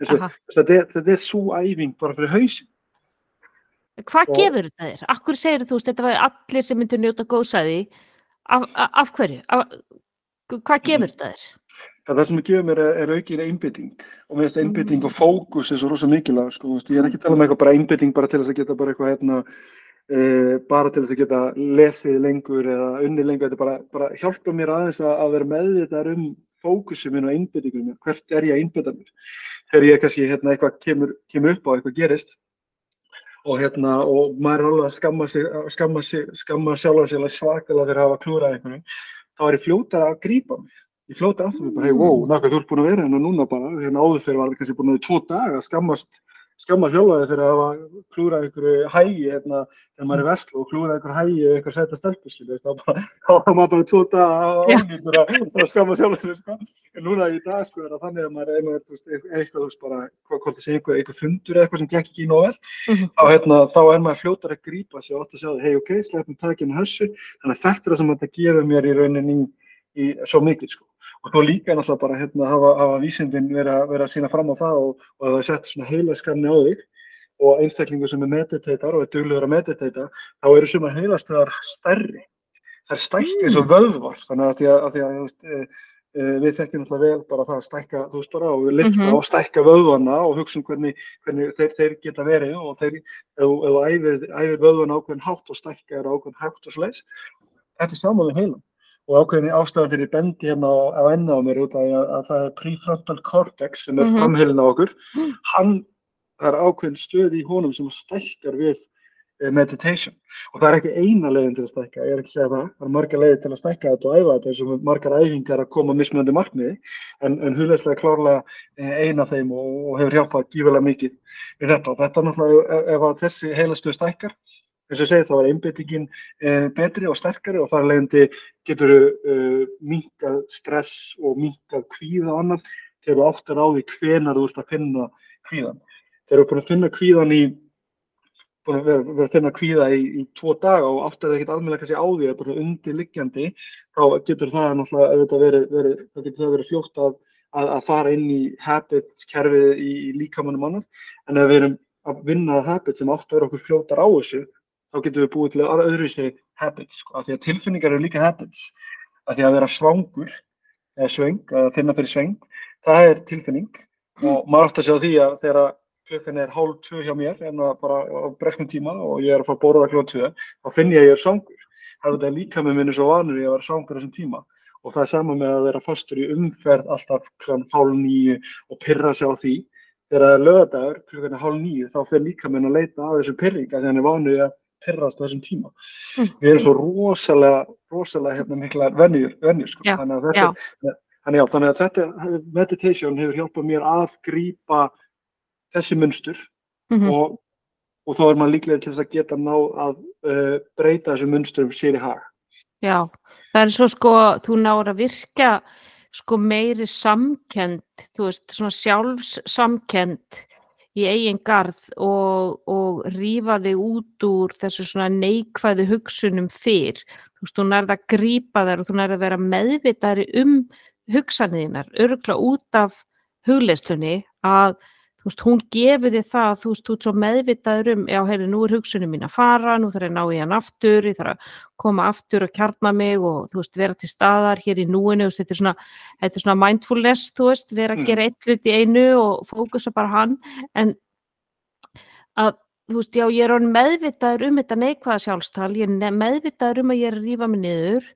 Þetta, er, er svo æfing bara fyrir hausin. Hvað Og- gefur þetta þér? Akkur segir þú veist, þetta var allir sem myndu njóta góðsæði, af, af, af hverju? Af, hvað gefur þetta þér? Það, sem það gefur mér er, er aukin einbytting og mér finnst einbytting og fókus er svo rosa mikilvæg sko, ég er ekki að tala um eitthvað bara einbytting bara til þess að geta bara eitthvað hérna e, bara til þess að geta lesið lengur eða unnið lengur, þetta bara, bara hjálpa mér aðeins að, að vera meðvitaðar um fókusum minn og einbyttingum minn, hvert er ég að einbytta mér? Þegar ég kannski hérna eitthvað kemur, kemur upp á eitthvað gerist og hérna og maður er alveg að skamma sig, skamma sig, skamma sjálfa sig alveg svakalega fyrir að hafa klúrað einhvern þá er ég fljótar að grípa mig ég fljótar aftur mig bara, hei, wow, nakka, þú ert búin að vera hérna núna bara, hérna áður fyrir var það kannski búin að vera í tvo daga að skammast, skammast sjálfaði fyrir að hafa klúrað einhverju hægi hérna, þegar maður er veslu og klúrað einhverju hægi eða einhverju sæta stelpu, skilju, þá bara, þá var maður bara í tvo daga Já. ánýtur að, að skamma sjálfaði, sko, en núna í dag, sko, er það þannig að maður er einhver, þú veist, eitthvað, þú veist, bara, hvað, hvort það sé einhver, einhver fundur eða eitthvað sem gekk ekki nóg vel, Mhm. þá, hérna, þá er maður fljótar að grípa og átt að sjá, hei, ok, sleppum takinu þessu, þannig að þetta er það sem þetta gefur mér í rauninni í, í svo mikið, sko. Og þá líka náttúrulega bara hérna hafa, hafa vísindin verið að, sína fram á það og, og það er sett svona heilaskanni á þig. Og einstaklingur sem er meditator og er duglegur að meditata, þá eru sumar heilastöðar stærri. Það er stækka eins og vöðvar, þannig að því að, að, því að veist, e, við þekkjum náttúrulega vel bara það að stækka, þú veist bara, og lifta Mhm. og stækka vöðvana og hugsa um hvernig, hvernig þeir, þeir geta verið og þeir, ef þú- æfir, vöðvana ákveðin hátt og stækka er ákveðin hátt og svoleiðis, þetta er saman með heilan og ákveðin ástæðan fyrir bendi hérna á, á enna á mér út af að, að það er prefrontal cortex sem er Mhm. framheilin á okkur. Mm. hann, það er ákveðin stöð í honum sem stækkar við eh, meditation. Og það er ekki eina leiðin til að stækka, ég er ekki að segja það. Það er margar leiðir til að stækka þetta og æfa þetta eins og margar æfingar að koma mismunandi markmiði. En, en hugleislega klárlega eh, ein af þeim og, og hefur hjálpað gífilega mikið við þetta. Og þetta náttúrulega ef, ef að þessi heilastöð stækkar eins og ég segi þá er einbyttingin eh, betri og sterkari og þar leiðandi getur uh, minkað stress og minkað kvíða annað þegar þú áttar á því hvenar þú ert að finna kvíðan. Þegar þú ert búin að finna kvíðan í búin að vera, vera að finna kvíða í, í tvo daga og áttar það ekkert almennilega kannski á því að bara undirliggjandi þá getur það náttúrulega verið, verið, verið fljótt að, að, að fara inn í habit kerfið í, í líkamannum annað en ef við erum að vinna að habit sem átt að vera okkur fljótar á þessu þá getum við búið til aðra öðruvísi habits sko, af því að tilfinningar eru líka habits. Af því að vera svangur eða svöng, að finna fyrir sveng það er tilfinning. Og maður átt að sjá því að þegar klukkan er hálf tvö hjá mér en bara á breskum tíma og ég er að fara að borða klukkan tvö þá finn ég að ég er svangur. Það er þetta líka með minni svo vanur ég að vera svangur þessum tíma. Og það er sama með að vera fastur í umferð alltaf klukkan hálf nýju og pyrra sig á því. Þegar það er lögadagur klukkan hálf nýju þá fer líka minn að leita að þessu pyrringa þegar hann er vanur í að pyrrast á þessum tíma Mm. við erum svo rosalega rosalega hérna mikla venjur, venjur sko. Já, þannig að þetta er Þannig, já, þannig að þetta meditation hefur hjálpað mér að grípa þessi munstur Mhm. og, og þá er maður líklega til þess að geta ná að uh, breyta þessu munsturum sér í hag. Já, það er svo sko, þú náður að virka sko meiri samkend, þú veist, svona sjálfssamkend í eigin garð og, og rífa þig út úr þessu svona neikvæðu hugsunum fyrr. Þú veist, þú nærði að grípa þær og þú nærði að vera meðvitaðri um hugsanirnar, örgla út af hugleislunni að þú veist, hún gefur þér það, þú veist, þú ert svo meðvitaður um, já, heyri, nú er hugsunum mín að fara, nú þarf ég að ná í hann aftur, ég þarf að koma aftur og kjarna mig og, þú veist, vera til staðar hér í núinu, veist, þetta er svona, þetta er svona mindfulness, þú veist, vera að Mm. gera eitt hlut í einu og fókusa bara hann, en að, þú veist, já, ég er meðvitaður um þetta neikvæða sjálfstal, ég er meðvitaður um að ég er að rífa mig niður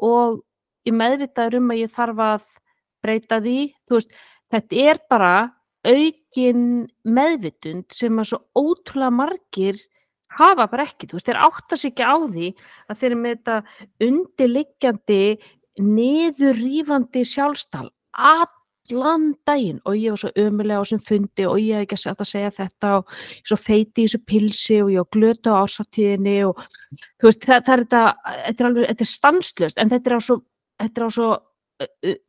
og ég er meðvitaður um að ég þarf að breyta því, þú veist, þetta er bara aukin meðvitund sem að svo ótrúlega margir hafa bara ekki, þú veist, þeir átta sig ekki á því að þeir eru með þetta undirliggjandi niðurrífandi sjálfstal allan daginn. Og ég var svo ömulega á þessum fundi og ég hef ekki að segja þetta og ég svo feiti í þessu pilsi og ég glötu á ásáttíðinni og þú veist, það, það er þetta, þetta er alveg, þetta er stanslöst en þetta er á svo, þetta er á svo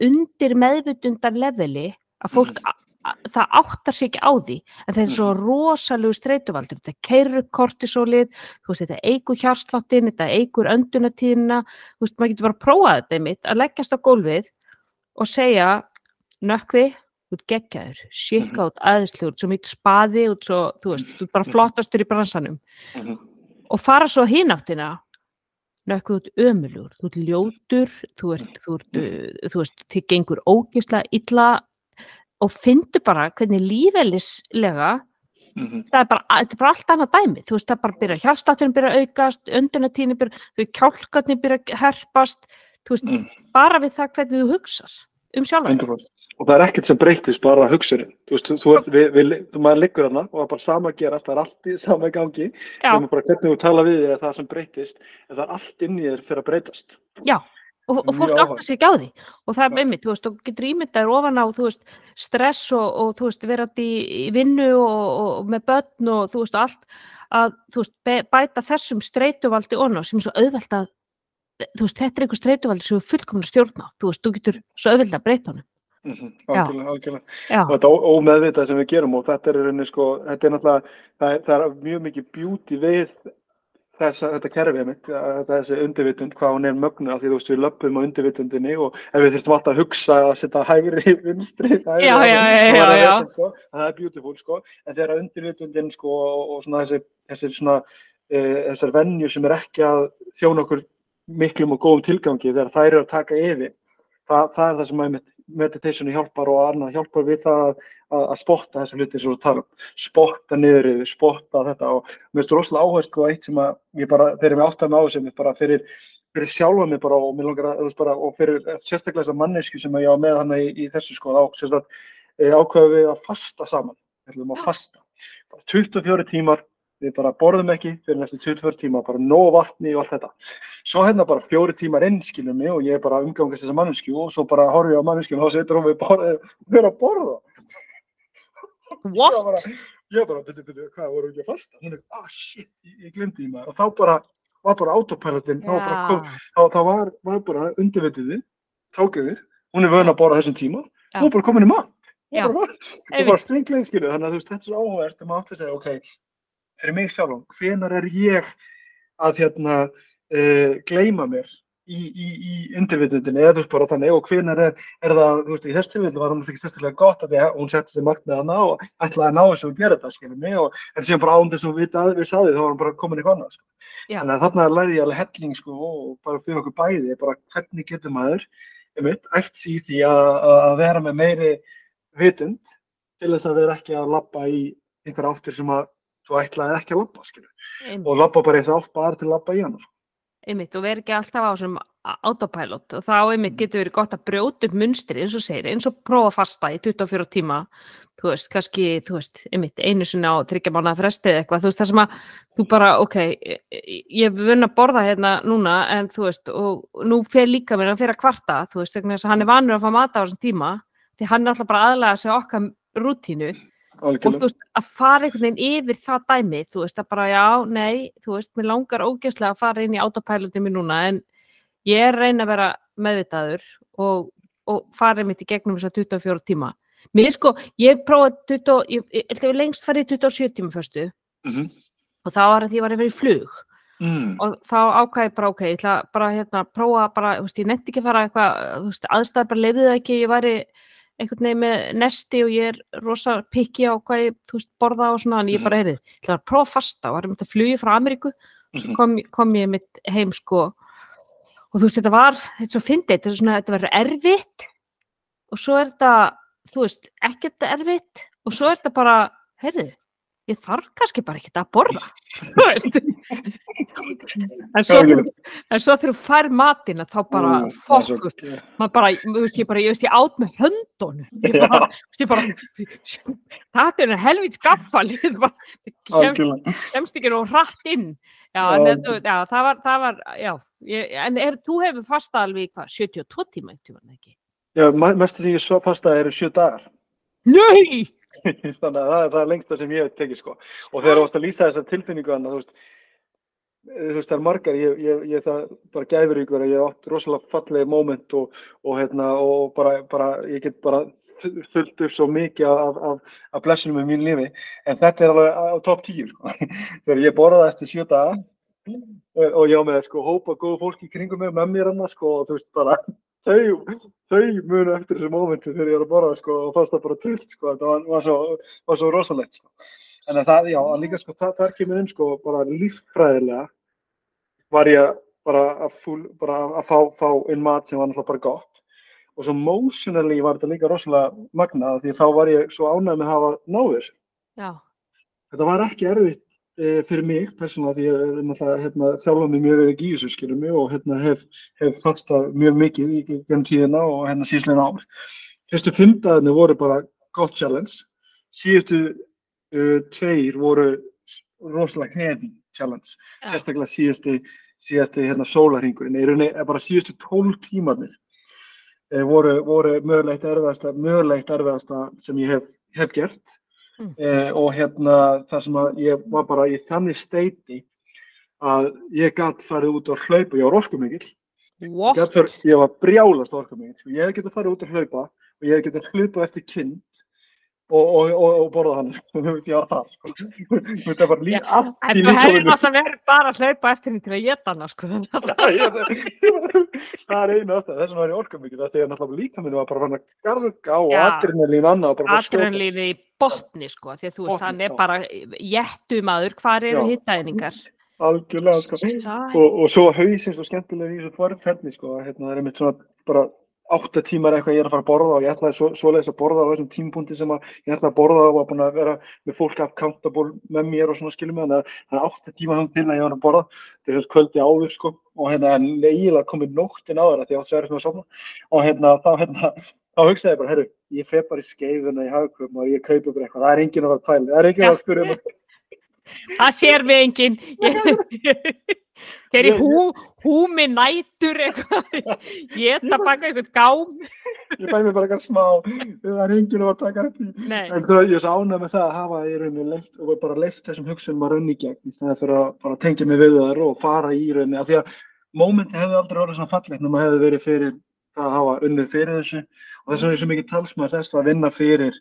undir meðvutundar leveli að fólk Mhm. Það áttar sig ekki á því en þetta er svo rosalegu streituvaldur. Þetta keirur upp kortisólið þú veist, þetta eigur hjarsláttin, þetta eigur öndunatíðina, þú veist, maður getur bara að prófa þetta einmitt, að leggjast á gólfið og segja, nökkvi út geggjaður, shika út aðeinslu út svo mitt spaði út svo, þú veist, þú ert bara flottastur í bransanum. Mhm. og fara svo hináttina nökkvi út ömulur, þú ert ljótur þú ert, þú ert, þú veist þið gengur ógislega illa og fyndu bara hvernig lífeylislega Mhm. það er bara, er bara allt annað dæmi þú veist, það bara byrja, hjálpstátturinn byrja að aukast öndunatíðin byrja, kjálkarnir byrja að herpast, þú veist, Mm. bara við það hvernig þú hugsar um sjálf 100%. Og það er ekkert sem breytist, bara hugsunin. Þú veist, þú, þú, við, við, þú maður liggur hana og það er bara sama að gerast, það er allt í sama í gangi. Já. Nefnum bara hvernig þú tala við er það sem breytist, en það er allt inn í þér fyrir að breytast. Já, og, og fólk áttar sig ekki á því og það er Já. einmitt, þú veist, og getur ímyndaður ofan á, þú veist, stress og, og þú veist, verandi í vinnu og, og með börn og þú veist, allt að, þú veist, bæta þessum streituvaldi onna sem er svo auðvelt að þú veist, þetta er einhver streituvaldi sem er fullkomna stjórna, þú veist, þú getur svo auðvelt að breyta honum. Mhm. Algjörlega, algjörlega. Og þetta ómeðvitað sem við gerum og þetta er sko, þetta er náttúrulega, það er, það er mjög mikið beauty við þessa, þetta kerfið mitt, að þessi undirvitund, hvað hún er mögnu af því þú veist við löpum á undirvitundinni og ef við þurfum alltaf að hugsa að setja hægri, vinstri, það sko, er beautiful sko, en þegar undirvitundin sko og, svona þessi, þessi svona, e, þessar venjur sem er ekki að þjóna okkur miklum og góðum tilgangi þegar þær eru að taka yfir, það, það er það sem að meditationi hjálpar og annað hjálpar við það að, að, að spotta þessu hluti sem þú tala um, spotta niður yfir, spotta þetta og mér finnst rosalega áhersku á eitt sem að ég bara, þegar ég átti að með á þessu, bara fyrir, fyrir sjálfa mig bara og mér langar að, bara, og fyrir sérstaklega þessa mannesku sem að ég á með hana í, í þessu sko, þá sérstaklega ákveðum við að fasta saman, við ætlum að fasta, bara 24 tímar, við bara borðum ekki fyrir næstu 24 tíma, bara nóg vatni og allt þetta. Svo hérna bara fjóri tímar inn, skilum mig, og ég er bara umgangast þessa mannesku og svo bara horfi ég á mannesku og þá setur hún við bara, við erum að borða. What? bara, ég bara, byrju, byrju, hvað, voru ekki að fasta? Hún er, ah, shit, ég, glemdi því maður. Og þá bara, var bara autopilotin, þá, bara kom, Já, þá, þá var, var bara undirvitiði, tókiði, hún er vön að borða þessum tíma, Já. hún er bara komin í mat. Hún er bara bara stringleið, skilu, þannig að þú veist, þetta er svo áhugavert, um að átt að segja, ok, fyrir mig sjálfum, hvenar er ég að hérna uh, gleyma mér í, í, í undirvitundinni eða þú veist bara þannig og hvenar er, er það, þú veist, í þessu tilfellu var hún ekki sérstaklega gott að því að hún setti sér markmið að ná og ætlaði að ná þessu og gera þetta, skiljum mig og en síðan bara án þess að við saði þá var hún bara komin eitthvað annað, sko. Já. Þannig að þarna lærði ég alveg helling, sko, og bara fyrir okkur bæði, bara hvernig getur maður, einmitt, æft sig í því að, að vera með meiri vitund til þess að vera ekki að labba í einhver áttir sem að þú ætlaði ekki að labba, skilju. Og labba bara það átt bara til að labba í hann, sko. einmitt og vera ekki alltaf á þessum a- autopilot. Og þá einmitt getur verið gott að brjóta upp munstri eins og segir, eins og prófa að fasta í 24 tíma, þú veist, kannski þú veist, einmitt einu sinni á þryggja mánuða fresti eða eitthvað, þú veist, það sem að þú bara, ok, ég- vunna að borða hérna núna, en þú veist og nú fer líka mér að fyrir að kvarta þú veist, þess að hann er vanur að fá mata á þessum tíma. Því hann er alltaf bara aðlega sig okkar rútínu og þú Algjörlega. veist, að fara einhvern veginn yfir það dæmi, þú veist, að bara já, nei, þú veist, mér langar ógeðslega að fara inn í autopilotið mér núna, en ég er að reyna að vera meðvitaður og, og fara mitt í gegnum þess að 24 tíma. Mér sko, ég prófaði 20, ég, ég, ég, ég lengst farið í 27 tíma fyrstu Mm og þá var því ég var að vera í flug mm. og þá ákvæði bara, ok, ég ætla bara hérna að prófa bara, þú veist, ég nefndi ekki að fara eitthvað, þú veist, aðstæður bara leiði það ekki, ég væri einhvern veginn með nesti og ég er rosa pikki á hvað ég, veist, borða og svona, en ég bara, heyrið, ég ætla að prófa að fasta. Og var einmitt að flugi frá Ameríku og svo Mhm. kom, kom ég mitt heim, sko, og þú veist, þetta var, þetta er svo fyndið, þetta er svona, þetta verður erfitt. Og svo er þetta, þú veist, ekkert erfitt. Og svo er þetta bara, heyrið, ég þarf kannski bara ekkert að borða, þú veist, en svo, þegar- þú fær matina þá bara, er fokk, maður bara, þú veist, ég bara, ég veist, ég át með höndunum, ég bara, ég bara, það er helvít skaffal, kemst, ekki nú hratt inn, já, en það var, það var, já, ég, en er, þú hefur fasta alveg, hvað, 72 tíma, eitthvað, ekki? Já, me- mest sem ég svo pasta eru sjö dagar. Nei! Þannig að það, er- það er lengsta sem ég hef tekið sko. Og þegar þú varst að lýsa þessar tilfinningu hann, þú veist, þú veist, það er margar, ég, ég, ég það bara gæfur ykkur að ég átt rosalega fallegi moment og, og hérna, og bara, bara, ég get bara fu- fullt upp svo mikið af, af, af blessunum í mín lífi, en þetta er alveg á top 10 sko. Þegar ég borðaði eftir sjö daga og, ég á með sko hópa góðu fólki kringum mig með mér annars sko, og þú veist, bara þau, þau munu eftir þessu mómenti þegar ég er að borða sko og fannst það bara trillt sko, þetta var, var, svo, var svo rosalegt sko. En að það, já, líka sko, það, það kemur inn sko bara líffræðilega var ég bara að, fúl, bara að fá, fá inn mat sem var náttúrulega bara gott og svo emotionally var þetta líka rosalega magnað því þá var ég svo ánægð með að hafa náð þessu. Já, Þetta var ekki erfitt e, fyrir mig persónulega því ég hérna, þjálfa mig mjög verið gísu skilur mig og hérna, hef, hef fast það mjög mikið í gegnum tíðina og hérna síðslega ár. Fyrstu fymtaðinni voru bara gott challenge. Síðustu uh, tveir voru rosalega heavy challenge. Já. Sérstaklega síðustu, síðustu hérna, sólarhingurinn. Í rauninni er bara síðustu tólf tímarnir eh, voru, voru mögulegt erfiðasta, mögulegt erfiðasta sem ég hef, hef gert. Mm. Eh, og hérna það sem að ég var bara í þannig steiti að ég gætt farið út og hlaupa, ég var farið, ég var brjálast orkumikil, sko. ég hef getað farið út og hlaupa og ég hef getað hlaupa eftir kind og, og, og, og borðað hann, sko. þú veist, ég var það, sko. Þetta var líka allt En þú hefði náttúrulega verið bara að hlaupa eftir henni til að geta hana, sko. að- það er einu ástæð, þess vegna var ég orkumikil, þetta er náttúrulega líka minn var bara hann að garga og Já. adrenalín annað. Adrenalínu í botni, sko, því að þú veist, hann er bara jettumadur, hvar eru Já. hittaðningar? Algjörlega, sko. og, og svo hausins og skemmtilega í þessu forferðni sko, hérna, það er einmitt svona bara átta tímar eitthvað ég er að fara að borða og ég ætlaði svo, svoleiðis að borða á þessum tímpunkti sem að ég ætlaði að borða og var búin að vera með fólk accountable með mér og svona skilum mig þannig að það er átta tímar hann til að ég var að borða. Þetta er þess kvöldi áður sko og hérna eiginlega komið nóttin áður að því ég átti sverið sem að sofna. Og hérna þá hérna þá hugsaði ég bara, herru, ég fer bara í skeifuna í hagkvömm og ég kaupi bara eitthvað, það er enginn að að það að það. Það. Þegar í hú, húmi nætur eitthvað, ég ætla baka eitthvað gám. ég fæ mér bara eitthvað smá, það er enginn að að taka því. Nei, En það, ég svo ánægð með það að hafa í rauninni leitt og bara leitt þessum hugsunum að raunni í gegn í stæði fyrir að bara tengja mig við þar og fara í rauninni af því að mómenti hefði aldrei orðið svona fallegt nema hefði verið fyrir það að hafa unnið fyrir þessu og þess vegna er svo mikið talsmaður þess að vinna fyrir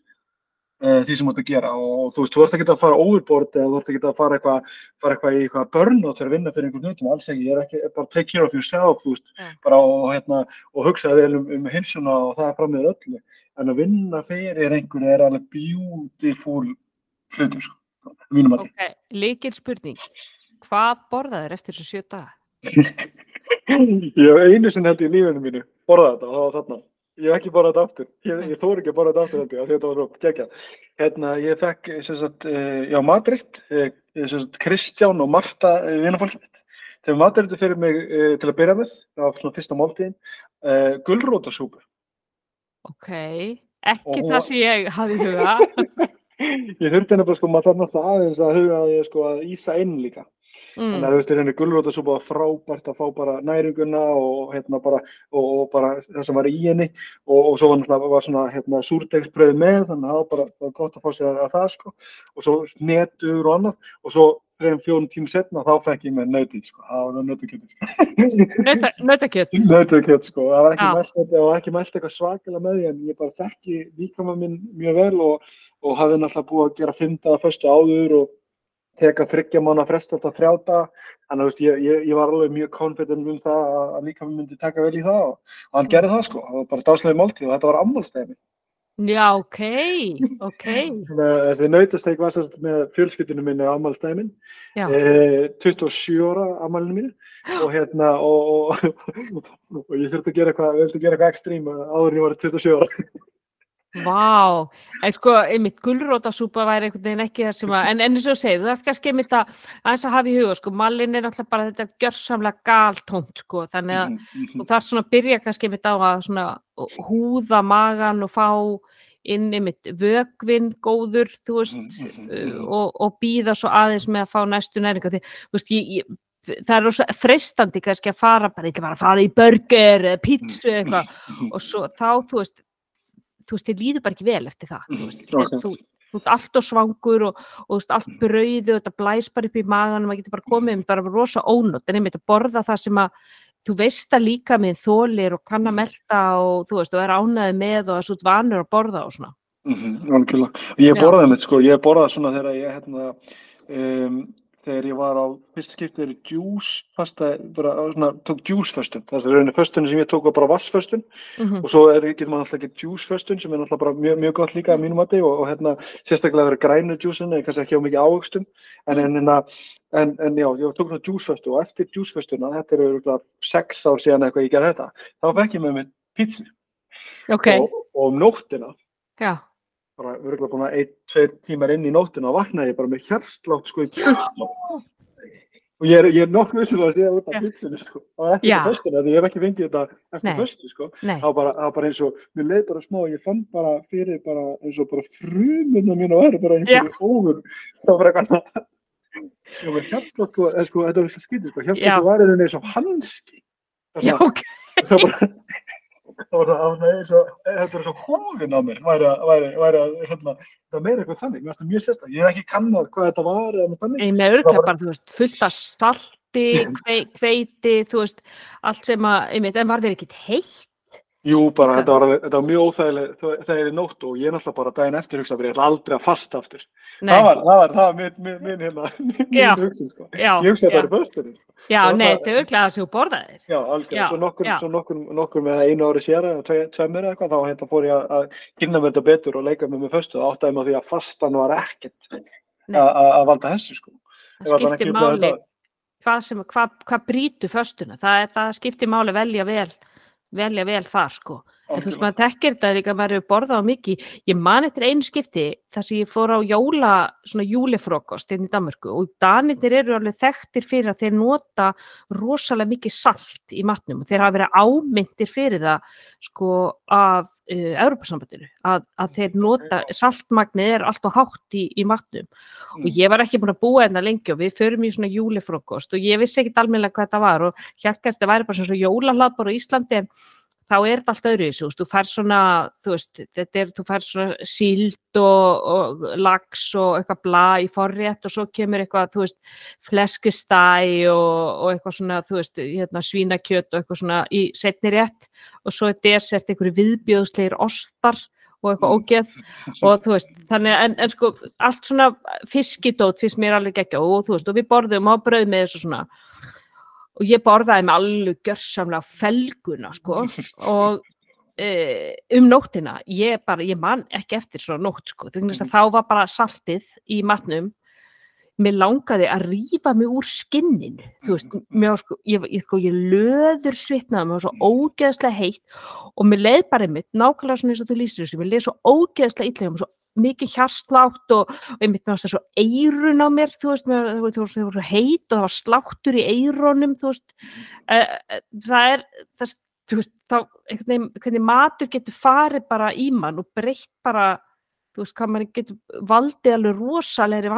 því sem þú ert að gera og þú veist, þú ert ekki að fara overboard eða þú ert ekki að fara eitthvað fara eitthvað í eitthvað burnout fyrir að vinna fyrir einhvern hlutum, alls ekki, ég er ekki bara take care of yourself, þú veist, Já. bara og, hérna, og hugsa vel um, um heilsuna og það er fram með öllu, en að vinna fyrir einhverju er alveg beautiful hlutur, sko, mínum að ok, líkil spurning. Hvað borðaðir eftir þessu sjö daga? Ég hef einu sinni held í lífinu mínu borðað þetta og það var þarna. Ég hef ekki borðað þetta aftur. Ég, ég þóri ekki að borða þetta aftur held ég af því að þetta var svo geggjað. Hérna, ég fekk sem sagt, eh, já, matreitt, eh, sem sagt, Kristján og Marta eh, vinafólkið mitt. Þau matreittu fyrir mig til að byrja með, var svona fyrsta máltíðin, uh, gulrótasúpu. Ok, ekki Og- það sem ég hafði í huga. Ég þurfti henni bara sko, maður þarf náttúrulega aðeins að huga að ég sko að ísa inn líka. Þannig Mm. að þú veist, henni gulrótasúpa var frábært að fá bara næringuna og hérna bara, og, og bara það sem var í henni og, og svo var náttúrulega svona hérna súrdegsbröð með þannig að það var bara það var gott að fá sér að það sko og svo netur og annað og svo reyðum fjórum tímum setna þá fekk ég með nautið sko, það var nautakjötið sko. Nauta- Nautakjöt. nautakjöt sko, það var ekki mælt mælt eitthvað svakalega með því en ég bara þekki líkama minn mjög vel og, og hafði náttúrulega búið að gera fymta fyrstu áður og teka þryggja mánu að fresta þrjáta þannig að þú veist, ég, ég, ég var alveg mjög confident um það að, líka myndi taka vel í það og, og hann gerði það sko, það var bara dáslega máltíð og þetta var ammálstæmi Já, ok, ok. þessi nautasteik var sérst með fjölskyldinu minni ammálstæmin eh, 27 ára ammálinu mínu. Og hérna og, og, og ég þurfti að gera eitthvað, eitthvað ekstrím áður en ég var 27 ára vá. En sko, einmitt gulrótasúpa væri einhvern veginn ekki það sem að, en, eins og segið, þú ert kannski einmitt að aðeins að hafa í huga, sko, mallin er náttúrulega bara þetta gjörsamlega galtónt, sko, þannig að Mhm, þú þarf svona að byrja kannski einmitt á að svona húða magan og fá inn einmitt vögvinn góður, þú veist, Mhm, mhm, uh, mhm. og, og býða svo aðeins með að fá næstu næringa því, þú veist, ég, ég, það er rosa freistandi kannski að fara bara, ég ætla bara að fara í burger eða pizza eða eitthvað og svo þá, þú veist, þú veist, þið líður bara ekki vel eftir það, þú veist, Akkurat. þú, þú ert allt og svangur og, og þú veist, allt brauði og þetta blæs bara upp í magan og maður getur bara komið með bara rosa ónótt, en einmitt að borða það sem að þú veist að líka með þólir og kann að melta og þú veist, og er ánæði með og þessu vanur að borða og svona. Mhm, algjörlega. Ég borðaði mitt sko, ég borðaði svona þegar ég hérna, um, þegar ég var á fyrst skiptið er djús fasta, bara svona, tók djúsföstun. Það er rauninni föstun sem ég tók var bara vassföstun Mm og svo er, getur maður alltaf ekki djúsföstun sem er alltaf bara mjög, mjög gott líka að mínum mati og, og hérna sérstaklega verið grænu djúsin eða kannski ekki á mikið ávöxtum en, en, hérna, en, en já, ég tók svona djúsföstu og eftir djúsföstuna, þetta eru örugglega sex ár síðan eitthvað ég gerði þetta, þá fekk ég með mér pítsu Ok, og, og um nóttina já. Bara örgulega búin að ein, tveir tímar inn í nóttina og vaknaði ég bara með hjarslátt sko í puttnum og ég er, ég er nokkuð vissulega að segja út af pizzunni sko. Og ekki á föstuna því ég hef ekki fengið þetta eftir föstu sko. Það var bara, það bara eins og, mér leið bara smá og ég fann bara fyrir bara eins og bara frumuna mín og væri bara einhverju óður það var bara eitthvað ég var hjarslátt sko, þetta var svo skýtið sko. Já. hjarslátt var einhvern veginn eins og hanski. Það var bara það var var eins og þetta var svo hófin á mér væri að, væri, væri að hérna, það meira eitthvað þannig, mér finnst það mjög sérstak ég hef ekki kannað hvað þetta var eða með þannig. Nei, með örgla bara, þú veist, fullt af salti, kvei, kveiti, þú veist, allt sem að, einmitt, en var þeir ekkit heitt? Jú, bara þetta var, þetta var mjög óþægileg þegar ég nótt og ég náttúrulega bara daginn eftir hugsa bara ég ætla aldrei að fasta aftur. Nei, það var, það var, það var minn, minn, hérna minn Já. hugsun sko. Já, ég hugsa þetta er föstunni já, það nei, það- þetta er það sem þú borðaðir. Já, alveg, svo nokkur, svo nokkur, nokkur með einu ári sér eða tve- tveimur eða eitthvað, þá hérna fór ég að- kynna mér þetta betur og leika mér með föstu og áttaði mig á því að fastan var ekkert að valda þessu sko. Það skiptir máli hvað hvað, hvað brýtu föstuna, það, það skiptir máli velja vel, velja vel það, sko. En þú veist, maður þekkir þetta líka, maður hefur borðað á mikið. Ég man eftir einu skipti þar sem ég fór á jóla, svona júlifrokost inn í Danmörku og Danirnir eru alveg þekktir fyrir að þeir nota rosalega mikið salt í matnum og þeir hafa verið ámyndir fyrir það sko af uh, Europasambandinu að, að þeir nota, saltmagnið er allt og hátt í, í matnum og Mm. ég var ekki búin að búa hérna lengi og við förum í svona júlifrokost og ég vissi ekkit almennilega hvað þetta var og hjálpast það væri bara svona jólahlaðbor á Íslandi en þá er þetta allt öðru þessu, þú fær svona, þú veist, þetta er, þú fær svona síld og, og lax og eitthvað bla í forrétt og svo kemur eitthvað, þú veist, fleskistæ og, og eitthvað svona, þú veist, hérna, svínakjöt og eitthvað svona í setni rétt og svo er desert einhverju viðbjóðslegir ostar og eitthvað Mm. ógeð og þú veist, þannig en, en sko allt svona fiskidót finnst mér alveg ekki og þú veist, og við borðum á brauð með þessu svona og ég borðaði með alveg gjörsamlega felguna sko. Og e, um nóttina ég bara, ég man ekki eftir svona nótt sko, þannig að þá var bara saltið í matnum. Mér langaði að rífa mig úr skinninu þú veist, mér var sko ég, ég, sko, ég löður svitnaði, mér var svo ógeðslega heitt. Og mér leið bara einmitt nákvæmlega svona eins og þú lýsir þessu, mér leið svo ógeðslega illa, mér var svo mikið hjarslátt og, og einmitt mér var það svo eirun á mér þú veist, það var var svo heitt og það var sláttur í eironum þú veist, uh, það er það, þú veist, þá einhvern veginn, matur getur farið bara í mann og breytt bara þú veist, hvað maður getur valdið alveg rosalegri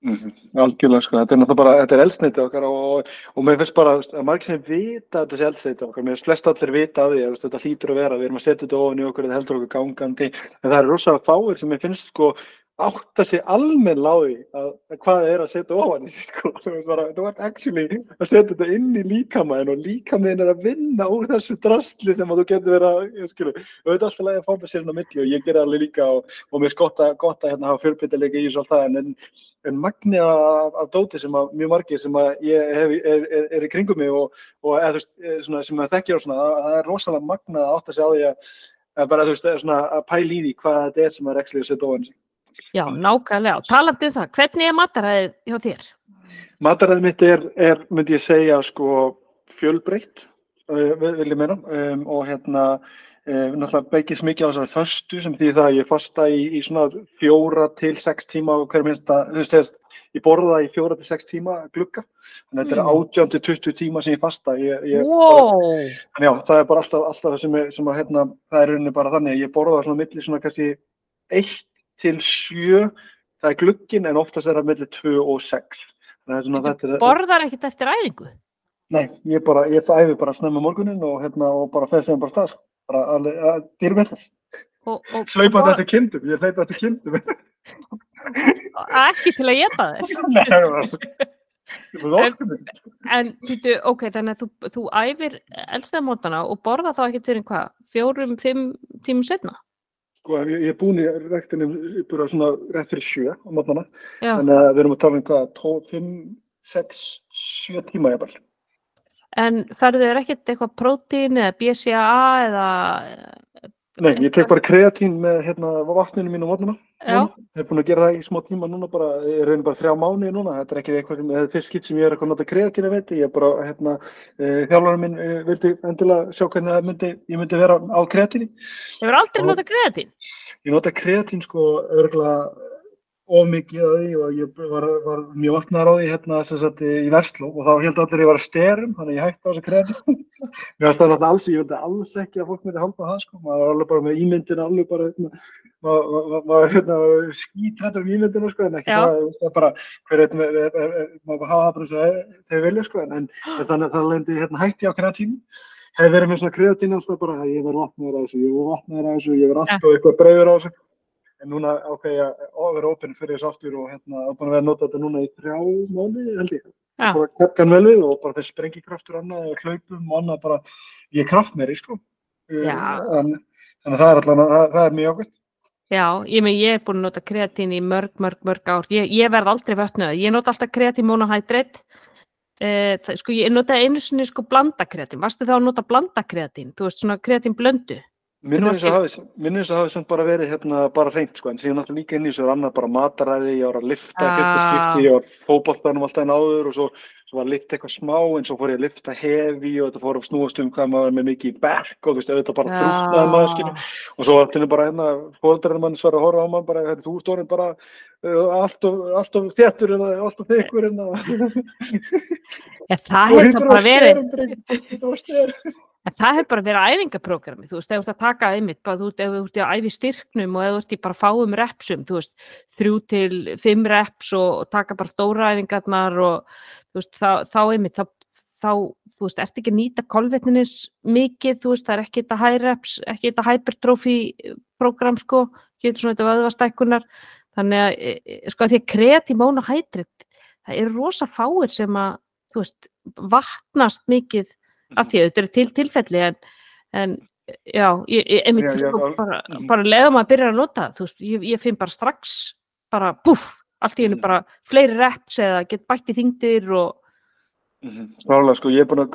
vanlíðan Mhm, Algjörlega sko, þetta er náttúrulega bara, þetta er eldsneiti okkar og, og mér finnst bara að margir sem vita sé eldsneiti okkar, mér finnst flest allir vita af því að þetta hlýtur að vera, við erum að setja þetta ofan í okkur, þetta heldur okkur gangandi, en það eru rosalega fáir sem mér finnst sko átta sig almenn láði að, að hvað það er að setja ofan í sig sko, þú þú ert actually að setja þetta inn í líkamæðin og líkamæðin er að vinna úr þessu drastli sem að þú getur verið að, ég skilu, þetta er alltaf að fá með sér inn á milli og ég ger alveg líka og, og mér finnst gott að, gott að hérna, hafa fjölbyttilega í þessu alltaf en, en magni af, dóti sem að mjög margir sem að ég hef, er, er, er í kringum mig og, og eða, þú eh, svona, sem að þekkja og svona, það, það er rosalega magna að átta sig á því að, að bara þú veist, svona, að pæla í því hvað þetta er sem er ekki að setja ofan í sig. Já, nákvæmlega. Og talandi um það, hvernig er mataræðið hjá þér? Mataræðið mitt er, er, myndi ég segja, sko, fjölbreytt, uh, vil ég meina, um, og hérna, um, náttúrulega beigist mikið á þessari föstu sem því það að ég fasta í, í svona fjóra til sex tíma á hverjum einsta, þú veist, þess, ég borða í fjóra til sex tíma glugga, þannig að þetta er Mm. átján til 20 tíma sem ég fasta, ég, ég, Wow! En já, það er bara alltaf, alltaf það sem, er, sem að, hérna, það er rauninni bara þannig að ég borða svona milli svona kannski 1 til 7, það er glugginn en oftast er það milli 2 og 6. Það er svona, þetta er, Borðar ekkert eftir æfingu? nei, ég bara, ég æfi bara snemma morgunin og hérna, og bara fer sem bara stað, sko. Bara alveg, að dýrum eftir. Og- þetta kindum, ég hlaupa þetta kindum. Ekki til að geta þér. Nei, það var, það okkur. En býtu, ok, þannig að þú, þú æfir elstæðamótana og borða þá ekki til hvað, fjórum, fimm tímum setna? Sko, ég, er búin í rektinum bara svona rétt fyrir sjö á. Já, Þannig að við erum að tala um hvað, 12, 5, 6, 7 tíma ég bara. en ferðu þér ekkert eitthvað prótín eða BCAA eða, Nei, ég tek bara kreatín með hérna vatninu mínu á mótnana. já, Ég er búin að gera það í smá tíma núna bara, ég raunin bara þrjá mánuði núna, þetta er ekki eitthvað sem, þetta er fyrst skitt sem ég er að nota kreatín að veiti, ég er bara, hérna, uh, þjálfarinn minn uh, vildi endilega sjá hvernig myndi, ég myndi vera á kreatíni. hefur aldrei Og- notað kreatín? Ég nota kreatín sko örgulega of mikið að því og ég var, var mjög vaknar á því hérna sagt í Vestló og þá held allir ég var að styrum, þannig að ég hætti á þessu kreatín. Mér varst það alls, ég vildi alls ekki að fólk myndi halda það sko, maður var alveg bara með ímyndin alveg bara, hérna, maður ma, ma, hérna, skítrættur um ímyndina sko, en ekki Já. það, það er bara, hver veit, maður hafa það bara eins og þau vilja sko, en, en þannig að það lendi hérna hætti á kreatín. Hefði verið með svona kreatín alltaf bara, ég verð vatnaður á þessu, ég verð vatnaður á þessu, ég verð alltaf eitthvað breyður á þessu. En núna ákveði ég að vera opinn fyrir þessu aftur og hérna, að búin að vera að nota þetta núna í þrjá mánu, held ég. Já. Bara kepkan vel við og bara þessi sprengikraftur annað og hlaupum og annað bara, ég er kraftmeri, sko. Uh, Já. En, að það er allan, það, það er mjög ákveðt. Já, ég, með, ég er búin að nota kreatín í mörg, mörg, mörg ár. Ég, ég verð aldrei vötnuð. Ég nota alltaf kreatín monohydrate. Eh, sko, ég notaði einu sinni sko blanda kreatín. Varstu þá að nota blanda kreatín? Þú veist, svona kreatín blöndu. Varst þess að hafi, samt bara verið hérna bara hreint, sko, en síðan náttúrulega líka inn í þessu er annað bara mataræði, ég var að lifta í fyrsta Ah. skipti, ég var fótboltanum alltaf en áður og svo, svo var að lifta eitthvað smá en svo fór ég að lifta hefi og þetta fór að snúast um hvað maður með mikið í back og þú veist, auðvitað bara þrútnaði maður, skilju, og svo var þetta bara hérna, fóröldarinn mann svar að horfa á mann bara, þú ert orðin bara uh, allt of, þéttur en allt of þykkur en Ja, það hefur hittur á bara verið, en það hefur bara verið æfingaprógrami. Þú veist, ef þú ert að taka einmitt, bara þú ef þú ert að æfi styrknum og ef þú ert í bara fáum repsum, þú veist, þrjú til fimm reps og, og taka bara stóra æfingarnar og þú veist, þá, þá einmitt, þá, þá, þú veist, ert ekki að nýta kolvetninis mikið, þú veist, það er ekki þetta high reps, ekki þetta hypertrophy program, sko, getur svona þetta vöðvastækkunar, þannig að, e, e, sko, að því að kreati monohydrit, það eru rosa fáir sem að, þú veist, vatnast mikið af því að þetta eru til tilfelli en, en já, ég, ég, einmitt, Já, já, sko, bara, mhm. bara leiðum að byrja að nota veist, ég, ég finn bara strax bara búff, allt í hennu Mhm. bara fleiri reps eða get bætt í þingdir og Klálega, sko, ég er búin að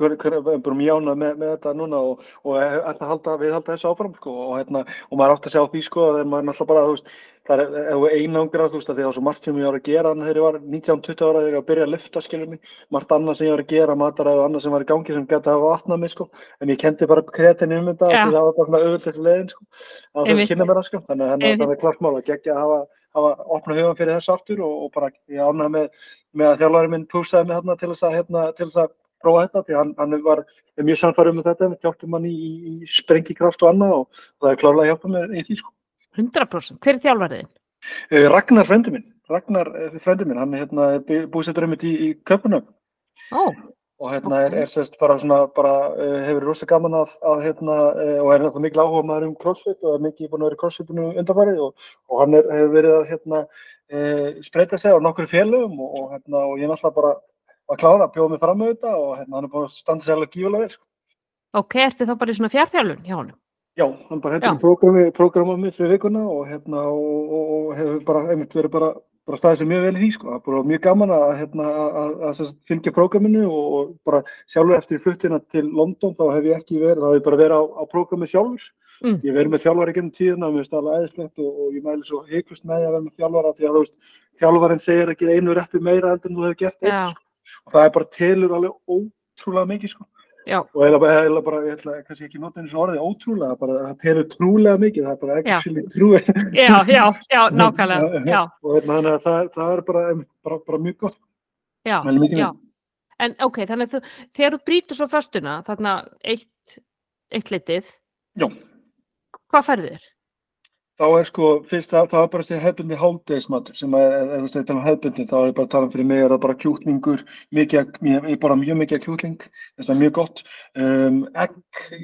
er mjána með, með þetta núna og, og ætla að halda, við halda þessu áfram, sko, og hérna, og maður átt að sjá því, sko, að maður náttúrulega bara, þú veist, það er, ef þú einangrað, þú veist, að því það var svo margt sem ég var að gera þannig þegar ég var 19-20 ára þegar ég var að byrja að lifta, skilur mig, margt annað sem ég var að gera, mataræði og annað sem var í gangi sem gæti að hafa vatnað mig, sko, en ég kendi bara kreatinni um þetta, því það var bara svona auðvöld þessi leiðin, sko, á að kynna mér það, sko, þannig að Einmitt. það er klart mál að gegja að hafa, hafa opna hugan fyrir þessu aftur og, og bara ég ánægði með, með að þjálfarinn minn púsaði mig hérna til þess að, hérna, til þess að prófa þetta því hann, hann var mjög samfærum með þetta, við hjálpum hann í, í, í sprengikraft og annað og það er klárlega að hjálpa mér í því sko. 100%, hver er þjálfariðin? Eh, Ragnar frendi minn, Ragnar eh, frendi minn, hann er hérna búsettur um þetta í, í Köpunum Ó, og hérna Ok. er, er sérst bara svona, bara uh, hefur rosa gaman að, að hérna, uh, og er náttúrulega mikil áhuga maður um crossfit og er mikið búin að vera í crossfitinu undanfarið og, og hann er, hefur verið að hérna uh, spreita sig á nokkru félögum og, og hérna, og ég er náttúrulega bara að klára að bjóða mig fram með þetta og hérna hann er búin að standa sér alveg gífulega vel sko. ok, ertu þá bara í svona fjárþjálfun hjá honum? Já, hann bara Já. hendur prógrami, prógrama mig fyrir vikuna og hérna og, og, og hefur bara, einmitt verið bara, bara staðið sér mjög vel í því sko. Bara mjög gaman að, hérna, að, að, að fylgja prógraminu og, bara sjálfur eftir fluttina til London þá hef ég ekki verið, þá hef ég bara verið á, á prógrami sjálfur. Mm. Ég hef verið með þjálfari gennum tíðina, mér finnst það alveg æðislegt og, og ég mæli svo heiklust með að vera með þjálfara því að þú veist, þjálfarinn segir ekki einu reppi meira heldur en þú hefur gert einn sko. og það er bara telur alveg ótrúlega mikið sko Já, og eða bara, bara, ég ætla kannski ekki nota eins og orðið ótrúlega, bara það telur trúlega mikið, það er bara Já. actually trúi. já, já, já, nákvæmlega, já, Og hérna, þannig að það, það er bara, bara, bara mjög gott. já, já. En ok, þannig að þú, þegar þú brýtur svo föstuna, þarna eitt, eitt litið, Já, hvað færðu þér? Þá er sko, fyrst að það er bara þessi hefbundi háldegismatur sem að, ef þú segir um hefbundi, þá er ég bara að tala um fyrir mig, er það bara kjúkningur, mikið, ég er bara mjög mikið kjúkling, þess að það er mjög gott. Um, egg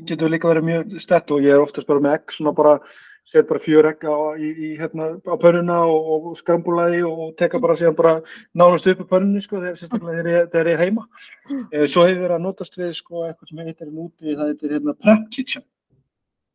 getur líka verið mjög stett og ég er oftast bara með egg svona bara, set bara fjör egg á, í, í, hérna, á pörnuna og, og skrambulaði og teka bara síðan bara nánast upp á pörnunni sko, þegar, sérstaklega þegar ég, þegar ég er heima. Uh, svo hefur verið að notast við sko eitthvað sem heitir núti, það heitir hérna prep kitchen.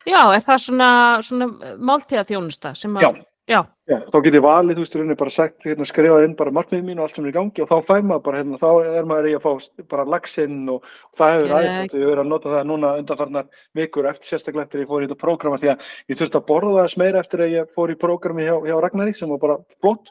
Já, er það svona, svona máltíðaþjónusta sem að... Já. Já, þá get ég valið, þú veist, rauninni bara sagt, hérna, skrifað inn bara markmiðið mín og allt sem er í gangi og þá fær maður bara, hérna, þá er maður í að fá bara lagsinn og, og það hefur aðeins, ég hefur að nota það núna undanfarnar vikur eftir sérstaklega eftir að ég fór í þetta prógrama því að ég þurfti að borða þess meira eftir að ég fór í prógrami hjá, hjá Ragnari sem var bara flott.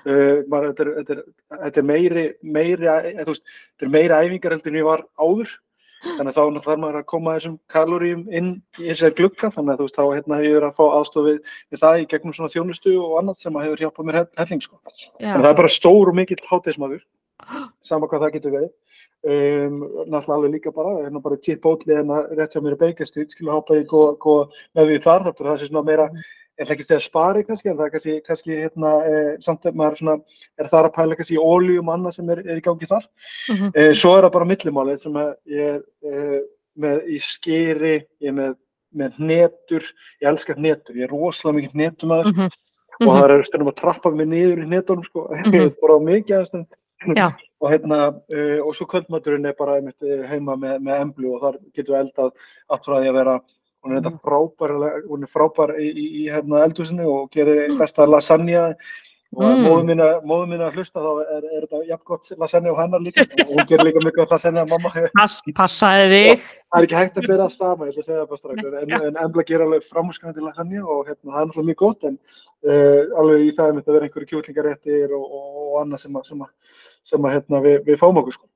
Uh, maður, þetta, er, þetta, er, þetta er meiri, meiri, eða, þú veist, þetta er meiri æfingar heldur en ég var áður þannig að þá þarf maður að koma þessum kaloríum inn í þessari glugga. Þannig að þú veist þá hérna hefur ég verið að fá aðstof við, við það í gegnum svona þjónustu og annað sem hefur hjálpað mér hell- helling sko. Þannig að það er bara stór og mikill hátegismadur sama hvað það getur verið. Um, náttúrulega alveg líka bara hérna bara chip ótli en að rétt hjá mér er beikastýrt skilu góða með því þar þáttur það sé svona meira ég ætla ekki að segja spari kannski? En það er kannski, kannski hérna, eh, samt að maður svona, er þar að pæla kannski í ólíum og annað sem er, er í gangi þar? Mhm, Eh, svo er það bara millimálið sem ég er eh, með í skýri, ég er með, með hnetur, ég elskar hnetur, ég er rosalega mikið hnetum að þessu mhm, og mhm. það er stundum að trappa mig niður í hnetunum sko, Mhm. er bara á mikið að stund Já. og hérna, uh, og svo kvöldmaturinn er bara einmitt eh, heima með, með emblu og þar getur við eldað allt frá því að vera hún er Mhm. þetta frábær, hún er frábær í, í, í hérna eldhúsinu og gerir besta lasagna og Mm. móður mín að að hlusta þá er, er þetta jafn gott lasagna og hennar líka og hún gerir líka gott lasagna mamma það Pass, passaði þig. er ekki hægt að byrja það sama, ég ætla að segja það bara strax en, en embla gerir alveg framhúskandi lasagna og hérna, það er náttúrulega mjög gott en uh, alveg í það er að vera einhverju kjúklingaréttir og, og, og annað sem að, sem að, sem að hérna, við, við fáum okkur sko.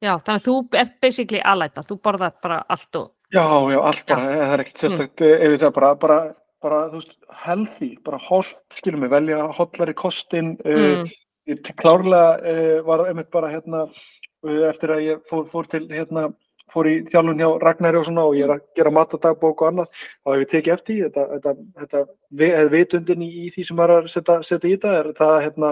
Já, þannig að þú ert basically alæta, þú borðar bara allt og... Já, já, allt bara, það er ekkert mm. ef það bara, bara, bara, þú veist, healthy, bara holt, skilum við, velja hollari kostin, uh, Mm. t- klárlega uh, var einmitt bara hérna, uh, eftir að ég fór, fór til, hérna, fór í þjálfun hjá Ragnari og svona og ég er að gera matadagbók og annað, þá hef ég tekið eftir þetta, þetta, þetta eða vitundin í, í því sem er að setja, setja í þetta, er það, hérna,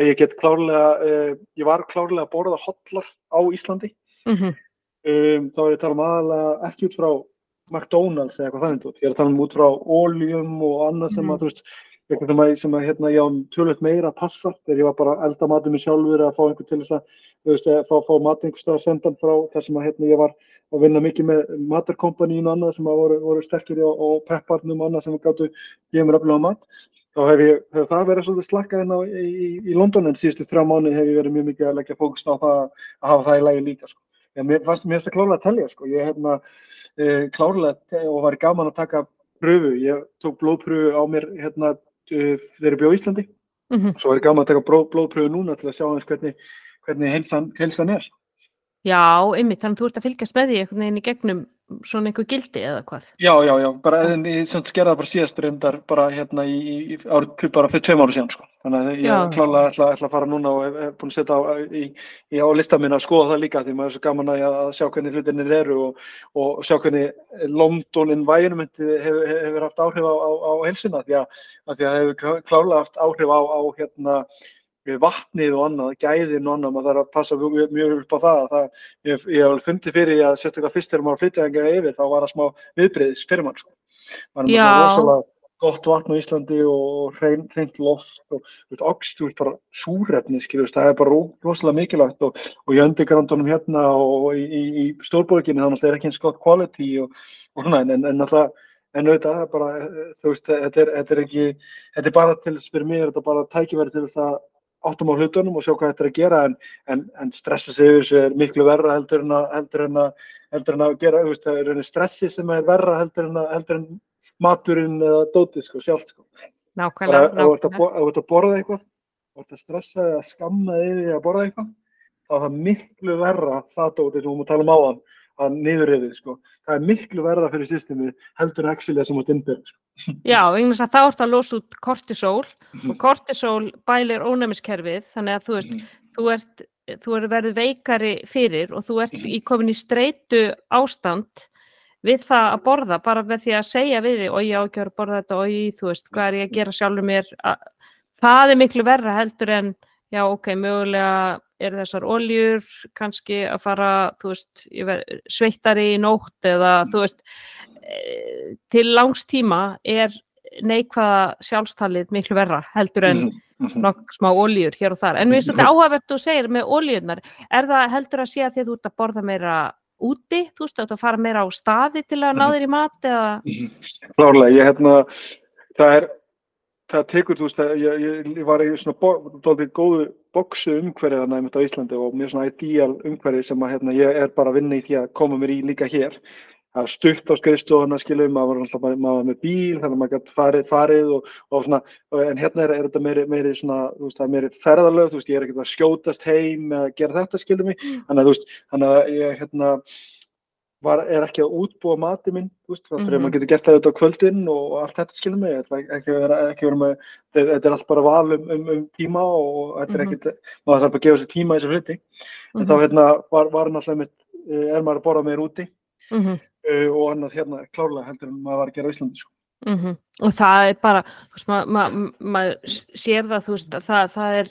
að ég get klárlega, uh, ég var klárlega að borða hollar á Íslandi, Mhm, um, þá er ég að tala um aðalega ekki út frá McDonalds eða eitthvað þannig. Ég er að tala um út frá óljum og annað sem Mhm. að, þú veist, eitthvað sem að, sem að hérna, ég á tölvöld meira að passa þegar ég var bara að elda matið mér sjálfur að fá einhver til þess að, þú veist, að fá, fá matið einhver stað að senda hann frá þar sem að hérna, ég var að vinna mikið með matarkompanín og annað sem að voru, voru sterkir og, og prepparnum og annað sem gáttu gefa mér öfluga mat. Þá hef, ég, hef það verið svolítið slakka hérna í, í, í London en síðustu þrjá mánu hef ég verið mjög mikið að leggja fókus á það að hafa það í lagi líka. Sko. Já, mér fannst mér það klárlega að telja, sko. Ég hérna uh, klárlega og var gaman að taka pröfu. Ég tók blóðpröfu á mér hérna uh, þegar ég bjó í Íslandi. mhm. Svo var ég gaman að taka blóð, blóðpröfu núna til að sjá eins hvernig, hvernig heilsan, heilsan er. Já, einmitt, þannig að þú ert að fylgjast með því einhvern veginn í gegnum svona einhver gildi eða hvað. Já, já, já, bara en ég gerði það bara síðast reyndar bara hérna í, í, árið, bara fyrir tveim ára síðan, sko. Þannig að ég Já. klálega ætla, ætla að fara núna og hef, hef búin að setja á, í, í, á lista minna að skoða það líka því maður er svo gaman að, að sjá hvernig hlutinir eru og, og sjá hvernig London environmenti hefur, hefur haft áhrif á, á, á helsina því að, að því að hefur klálega haft áhrif á, á hérna við vatnið og annað, gæðin og annað, maður þarf að passa mjög, upp á það. það ég, ég hef alveg fundið fyrir því að sérstaklega fyrst þegar maður flytjaði engið yfir, þá var það smá viðbreyðis fyrir mann. Sko. Maður er með rosalega gott vatn á Íslandi og hrein, hreint loft og veist, bara súrefni, skilur, það er bara ro- rosalega mikilvægt og, og í undirgrandunum hérna og í, í, í stórborginni þannig að það er ekki eins gott quality og, og svona, en, en, en alltaf En auðvitað, bara, eh, þú veist, þetta er, þetta er ekki, þetta er bara til þess fyrir mig, þetta er bara tækifæri til þess að áttum á hlutunum og sjá hvað þetta er að gera en, en, en stressa sig yfir þessu er miklu verra heldur en að, heldur en að, heldur en að gera, veist, það er stressi sem er verra heldur en, að, heldur en maturinn eða dótið sko, sjálft sko. Nákvæmlega, ef þú ert að borða eitthvað, ef þú ert að stressa eða skamma þig yfir því að borða eitthvað, þá er það miklu verra það dótið sem við múum að tala um áðan, að niðurriðið sko. Það er miklu verra fyrir systemið heldur axilja sem út innbyrð sko. Já, þess að þá ert að losa út kortisol og kortisol bælir ónæmiskerfið þannig að þú veist, þú ert, þú ert verið veikari fyrir og þú ert í komin í streitu ástand við það að borða bara með því að segja við því og ég á ekki að borða þetta og ég, þú veist, hvað er ég að gera sjálfur mér að, það er miklu verra heldur en já, ok, mögulega eru þessar oljur kannski að fara, veist, sveittari í nótt eða þú veist, e, til langs tíma er neikvæða sjálfstalið miklu verra heldur en mm -hmm. nokk smá oljur hér og þar. En við þetta áhagvert þú segir með oljunar, er það heldur að sé að þú ert að borða meira úti, þú veist, að fara meira á staði til að ná þér í mat eða? Klárlega, ég hérna, það er það tekur, þú veist, ég, ég var í svona doldið góðu bóksu umhverfið að næmið á Íslandi og mjög svona ideal umhverfið sem að hérna, ég er bara að vinna í því að koma mér í líka hér. Það stutt á skrifstofuna, skilum, maður var alltaf maður var með bíl, þannig að maður gæti farið, farið og, og svona, en hérna er, er þetta meiri, meiri svona, þú veist, það er meiri ferðarlög, þú veist, ég er ekkert að skjótast heim eða gera þetta, skilum mig, mm. þannig að þú veist, þannig að ég, hérna, var, er ekki að útbúa mati minn, veist, mm -hmm. maður getur gert það auðvitað á kvöldin og allt þetta skilur mig, ekki vera, ekki vera með, þetta er allt bara val um, um, um tíma og þetta er mhm. ekkert, mm -hmm. maður þarf bara að gefa sér tíma í þessu hluti. Mm -hmm. Þá hérna, var, var náttúrulega mitt, eh, er maður að borða meir úti uh, og annað hérna klárlega heldur en maður var að gera á Íslandi. Sko. Og það er bara, þú veist, maður ma, ma, sér það, þú veist, það, það er,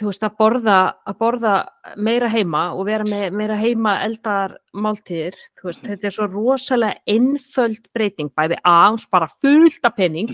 þú veist að borða, að borða meira heima og vera með meira heima eldar máltíðir, veist, þetta er svo rosalega einföld breyting, bæði að spara fullt af penning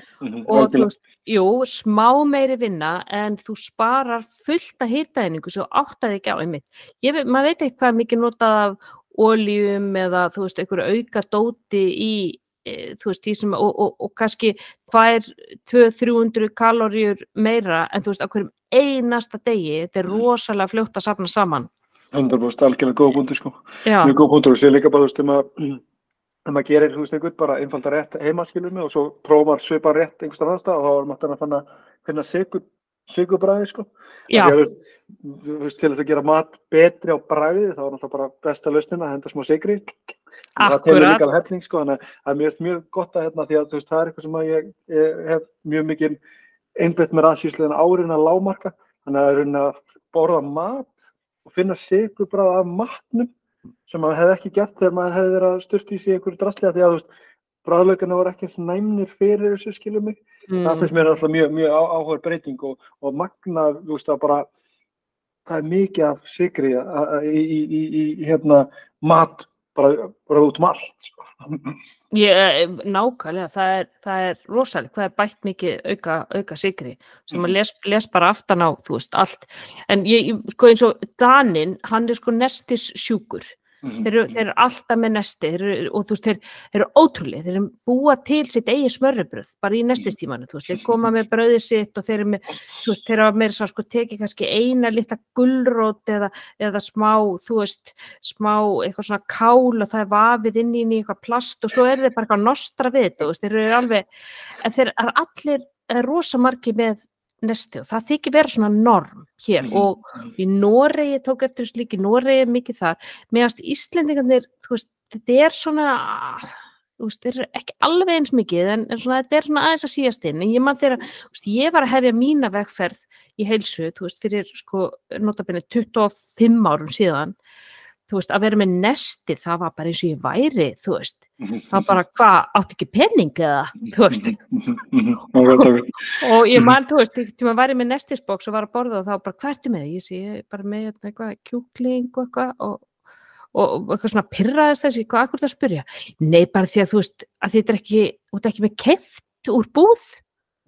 og þú veist, jú, smá meiri vinna en þú sparar fullt af hýrtaðningu svo áttaði ekki á einmitt. Ég, maður veit eitthvað mikið notað af óljum eða þú veist, einhverju auka dóti í E, þú veist, því sem, og, og, og kannski hvað er 200-300 kaloríur meira en þú veist, á hverjum einasta degi, þetta er mm. rosalega fljótt að safna saman 100% algjörlega góð búndur sko, Já. mjög góð búndur og sé líka bara, þú veist, um að um að gera, þú veist, einhvern bara einfalda rétt heima, skilur mig, og svo prófar svipa rétt einhverstað aðstæða og þá er maður að fanna finna sigur, sigurbræði sko Já. Að, þú veist, til þess að gera mat betri á bræði, þá er náttúrulega bara besta lausnin að henda smá sigri það telur líka alveg hefning sko, þannig að það er mjög, mjög gott að hérna því að þú veist, það er eitthvað sem ég, ég hef mjög mikið einbætt með rannsýslegin árin að lámarka, þannig að það er að borða mat og finna sigurbráð af matnum sem maður hefði ekki gert þegar maður hefði verið að styrta í sig einhverju drastlega því að þú veist, bráðlaugana voru ekki eins næmnir fyrir þessu skilum mig, mm. það finnst mér alltaf mjög, mjög áhuga breyting og, og magna, þú veist, að bara það er mikið af sigri í, í, í, í hérna mat bara, bara út um allt sko. Ég, eh, nákvæmlega, það er, það er rosalega, það er bætt mikið auka, auka sigri sem mm. les, les bara aftan á, þú veist, allt en ég, sko eins og Danin hann er sko nestis sjúkur Mhm. Þeir eru, þeir eru alltaf með nesti eru, og þú veist, þeir, þeir eru ótrúlega, þeir eru búa til sitt eigi smörribröð bara í nestistímanu, þú veist, þeir koma með bröðið sitt og þeir eru með, þú veist, þeir hafa meira svo sko tekið kannski eina lita gullrót eða, eða smá, þú veist, smá eitthvað svona kál og það er vafið inn í eitthvað plast og svo er þeir bara eitthvað nostra við þetta, þú veist, þeir eru alveg, en þeir eru allir, það er rosa margi með nesti og það þykir vera svona norm hér mm og í Noregi tók eftir þessu líki, Noregi er mikið þar. Meðast Íslendingarnir veist, þetta er svona veist, þetta er ekki alveg eins mikið en, en svona, þetta er svona aðeins að síast inn. En ég mann þegar, ég var að hefja mína vegferð í heilsu, þú veist, fyrir sko notabene 25 árum síðan þú veist, að vera með nesti, það var bara eins og ég væri, þú veist, það var bara, hvað, átt ekki penning eða, þú veist, og ég man, þú veist, til maður væri með nestisboks og var að borða og þá bara, hvað ertu með, ég sé, bara með hérna, eitthvað kjúkling og eitthvað og, og, og eitthvað svona pyrraðist þessi, hvað, akkur það spyrja, nei, bara því að þú veist, að þetta er ekki, þú veist, ekki með keft úr búð,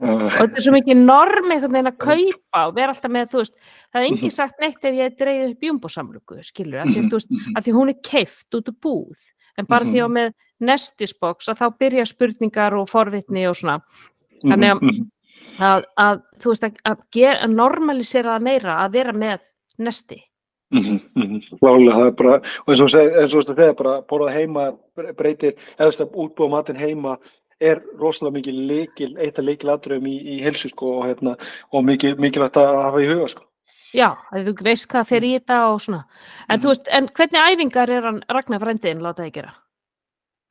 og þetta er svo mikið norm einhvern veginn að kaupa og vera alltaf með, veist, það er engi sagt neitt ef ég dreyði upp jumbosamlugu, skilur, af því, veist, af því hún er keift út úr búð, en bara því að með nestisboks að þá byrja spurningar og forvitni og svona, þannig að, að, að þú veist, að, að normalisera það meira að vera með nesti. Klálega, það er bara, og eins og þú segir, bara borðað heima breytir, eða útbúa matin heima er rosalega mikið leikil, eitt af leikiladröfum í, í helsu sko og, hérna, og mikið, mikilvægt að hafa í huga sko. Já, þú veist hvað fer í þetta og svona. En, mm. veist, en hvernig æfingar er hann Ragnar Frændiðin látaði gera?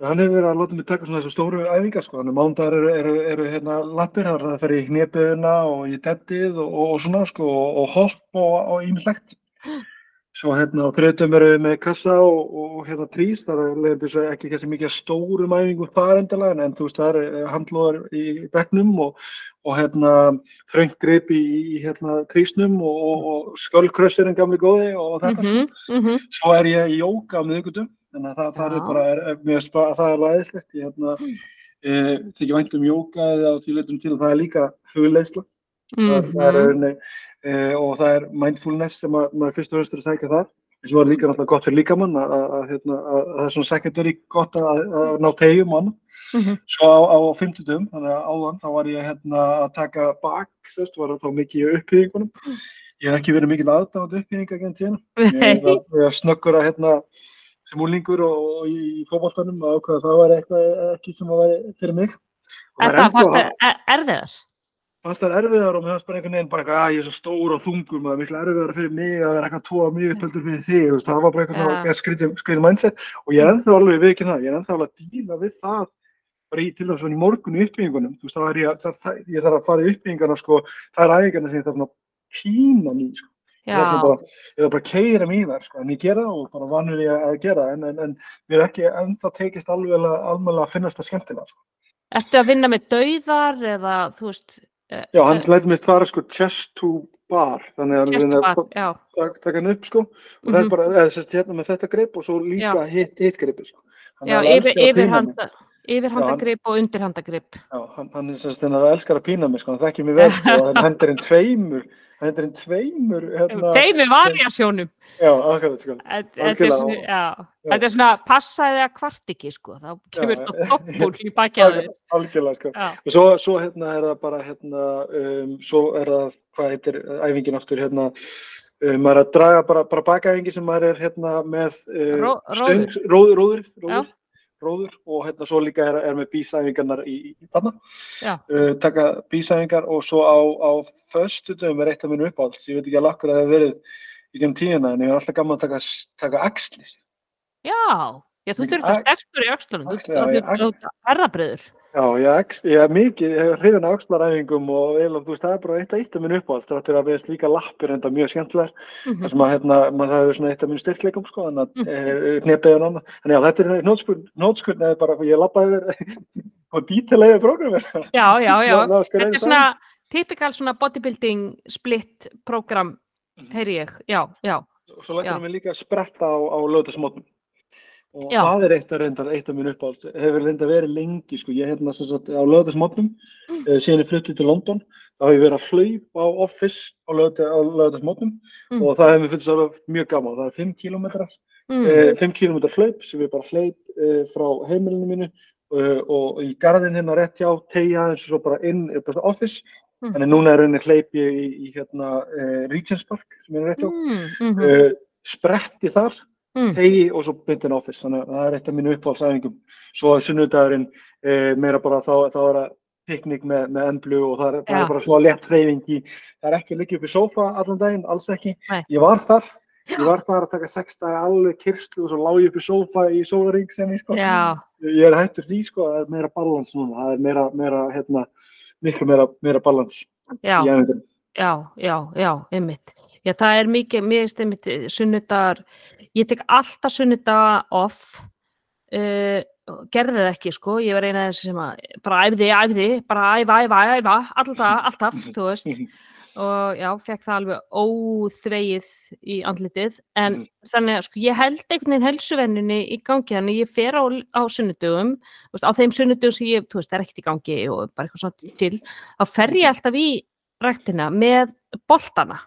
Hann hefur verið að láta mig taka svona þessu stóru æfingar sko. Mándagar eru, eru, eru hérna lappir, það fer í hnepiðuna og í tettið og, og svona sko og hopp og ímyndlegt. svo hérna á þriðutum erum við með kassa og, og hérna trís, það er leiðandi svo ekki kannski mikið stórum æfingum þar endilega, en þú veist það er handlóðar í bekknum og, og hérna þröngt grip í, í hérna trísnum og, og, og skölkrössurinn gamli góði og þetta. Mhm, mhm. Svo er ég í jóka á miðgutum, þannig að það, það er bara, er, mér bara- það er aðeinslegt. Ég hérna, e, þykir vænt um jóka eða því leitum til að það er líka hugleisla. Það, það er Mhm. Rauninni, e, og það er mindfulness sem að, maður fyrst og fremst er að sækja þar. En svo er líka náttúrulega gott fyrir líkamann að, að, að, hérna, það er svona secondary gott að, að ná tegjum og annað. Mhm. Svo á, á 50 þannig að áðan þá var ég hérna að taka bak, sérst, var þá mikið í upphýðingunum. Ég hef ekki verið mikið aðdáðandi upphýðinga genn tíðina. Ég var, snöggur að hérna sem úlingur og, og í fótboltanum að það var eitthvað ekki sem að væri fyrir mig. Og Er það ennþá- fannst þér er- erfiðar? Fannst það erfiðar og mér fannst bara einhvern veginn bara eitthvað að ég er svo stór og þungur maður, miklu erfiðar fyrir mig að vera eitthvað tóa mjög uppöldur fyrir þig, þú veist, það var bara Ja. eitthvað skrítið skrítið mindset. Og ég er ennþá alveg við ekki það, ég er ennþá alveg að díla við það bara í til þess að í morgun í uppbyggingunum, þú veist, þá er ég, að- það, það, ég þarf að fara í uppbyggingana, sko, það er æfingarna sem ég þarf að pína mín, sko, ég þarf bara, bara að keira mig í þar, sko, en ég gera það og bara vanur ég að gera, en, en, en mér er ekki ennþá tekist alveg alveg að finnast það skemmtilega, sko. ertu að vinna með dauðar eða þú veist Já, hann eh, lætur mér fara sko chest to bar, þannig að hann taka hann upp sko. Og það Mhm. er bara, eða sérst hérna með þetta grip og svo líka hitt, hitt gripi sko. Hann já yfir, yfirhanda yfirhandagrip og undirhandagrip Já, hann, hann er sérst hérna að elskar að pína mig sko, hann þekkir mig vel sko, hann hendur inn tveimur, hann hendur inn tveimur, hérna, Teimi variasjónum. Já, akkurat sko. Þetta er þetta er svona passaði að kvart ekki sko, þá kemur þetta doppul í baki að þau. Algjörlega sko. Og svo, svo hérna er það bara hérna, um, svo er það, hvað heitir æfingin aftur hérna, um, maður er að draga bara, bara bakaæfingi sem maður er hérna með uh, Ró- stöng, róður. róður, róður, róður, Já. róður og hérna svo líka er, er með bísæfingarnar í, í já, uh, taka bísæfingar og svo á, á föstu dögum er eitt af mínu uppáhalds, ég veit ekki alveg hvað það hefur verið í gennum tíðina en ég er alltaf gaman að taka, taka axlir. já, já, þú þurfir ag- sterkur í öxlunum, þú já, ég- þurfir erðabriður. Já, ég, ég er mikið, ég hef hrifin af axlaræfingum og eiginlega, þú veist, það er bara eitt af eitt af mínu uppáhalds, þáttur að við erum líka lappir enda mjög skemmtilegar, Mhm. þar sem að hérna, maður það er svona eitt af mínu styrkleikum, sko, þannig að Mhm. e, knepið og annað. En já, þetta er nótskurn, nótskurn eða bara, ég lappaði yfir og dítilega prógramir. Já, já, já, Ná- þetta er svona typikal svona bodybuilding split program, Mhm. heyri ég, já, já, svo hann mig líka að spretta á, á lögðasmótnum. Og Já. það er eitt af reyndar, eitt af mínu uppáhalds, hefur reynda verið lengi, sko, ég hérna sem sagt á lögðasmótnum, Mm. mm. síðan ég fluttið til London, þá hef ég verið að hlaupa á office á lögðasmótnum Mm. og það hefur finnst það mjög gaman, það er 5 kilometrar, mm. eh, 5 kilometrar hlaup sem ég bara hleyp eh, frá heimilinu mínu eh, og í garðin hérna rétt hjá, tegja eins og bara inn í bara office, Mm. þannig núna er rauninni hleyp ég í, í hérna eh, Regents Park sem er rétt hjá, Mm, mhm, uh, spretti þar, mm. tegi og svo bindin office, þannig að það er eitt af mínu uppáhaldsæfingum. Svo er sunnudagurinn uh, meira bara þá, þá er það piknik með, með emblu og það er, það Já. er bara svona létt hreyfing í, það er ekki að liggja upp í sófa allan daginn, alls ekki. Nei. Ég var þar, ég var þar að taka sex daga alveg kyrslu og svo lág ég upp í sófa í sólaring sem ég sko. Já, Ég er hættur því sko, það er meira balans núna, það er meira, meira hérna, miklu meira, meira balans í æfingum. Já, já, já, einmitt. Já, það er mikið, mér finnst einmitt eh, sunnudagar, ég tek alltaf sunnudaga off, uh, gerði það ekki, sko, ég var eina af þessu sem að, bara æfði, æfði, bara æfa, æfa, æfa, alltaf, alltaf, þú veist, og já, fekk það alveg óþvegið í andlitið, en Mhm. þannig að, sko, ég held einhvern veginn helsuvenninni í gangi, þannig ég fer á, á veist, á þeim sunnudögum sem ég, þú veist, er ekkert í gangi og bara eitthvað svona til, þá fer ég alltaf í ræktina með boltana,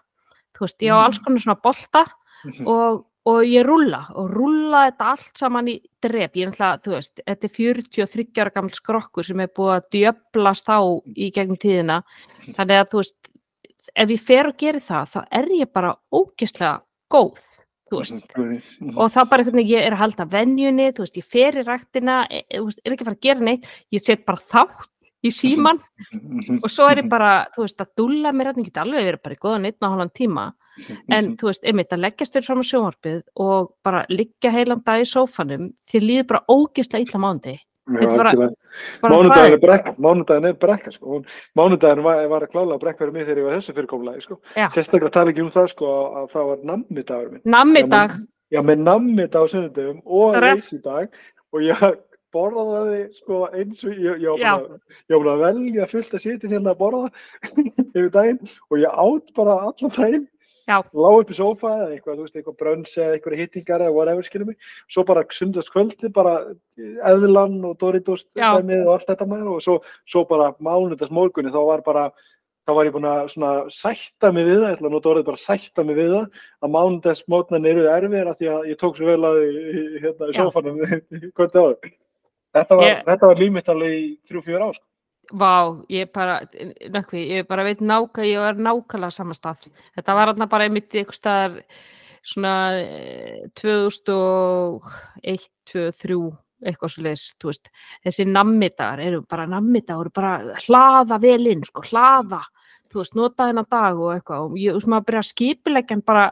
þú veist, ég á Mm. alls konar svona bolta Mhm. og, og ég rúlla og rúlla þetta allt saman í drep, ég er náttúrulega, þú veist, þetta er 43 ára gammal skrokkur sem er búið að djöblast á í gegnum tíðina, þannig að þú veist, ef ég fer og geri það, þá er ég bara ógeðslega góð, þú veist, Mhm. og þá bara einhvern veginn, ég er að halda venjunni, þú veist, ég fer í ræktina, e, e, þú veist, er ekki að fara að gera neitt, ég set bara þátt í síman og svo er ég bara, þú veist, að dúlla mér, þetta geti alveg verið bara í góðan einn og halvan tíma, en þú veist, einmitt að leggjast þér fram á sjónvarpið og bara liggja heilan dag í sófanum, þér líður bara ógeðslega illa mándi. Þetta er brekka, sko. Mánudaginn var, var að klála að brekka fyrir mig þegar ég var þessu fyrirkomulagi sko. Sérstaklega tala ekki um það sko að, að það var nammidagur minn. nammidag, Já, með nammið á sunnudöfum og leysidag og ég borðaði sko eins og ég, ég, að- ég var að velja fullt að sitja sérna að borða yfir daginn og ég átt bara allan daginn. Lág upp í sófa eða eitthvað, þú veist, eitthvað brönns eða eitthvað hittingar eða whatever, skilur mig. Svo bara sundast kvöldi, bara eðlan og Doritos dæmið og allt þetta með og svo, svo bara mánudags morgunni þá var bara þá var ég búin að svona sætta mig við það, ég ætla að nota orðið bara sætta mig við það, að mánudags mótnan eru erfir af því að ég tók svo vel að hérna sófanum kvöldi áður. Þetta var, Ég- þetta var límitt alveg í þrjú, fjör ár, sko. vá, ég bara, nökkvi, ég bara veit náka, ég var nákvæmlega sama stað. Þetta var hérna bara einmitt eitthvað staðar svona eh, 2001, 2003, eitthvað svo leis, þú veist, þessi nammidagar eru bara nammidagar, eru bara hlaða vel inn, sko, hlaða, þú veist, nota þennan dag og eitthvað og ég, þú veist, maður byrja að skipilegja hann bara,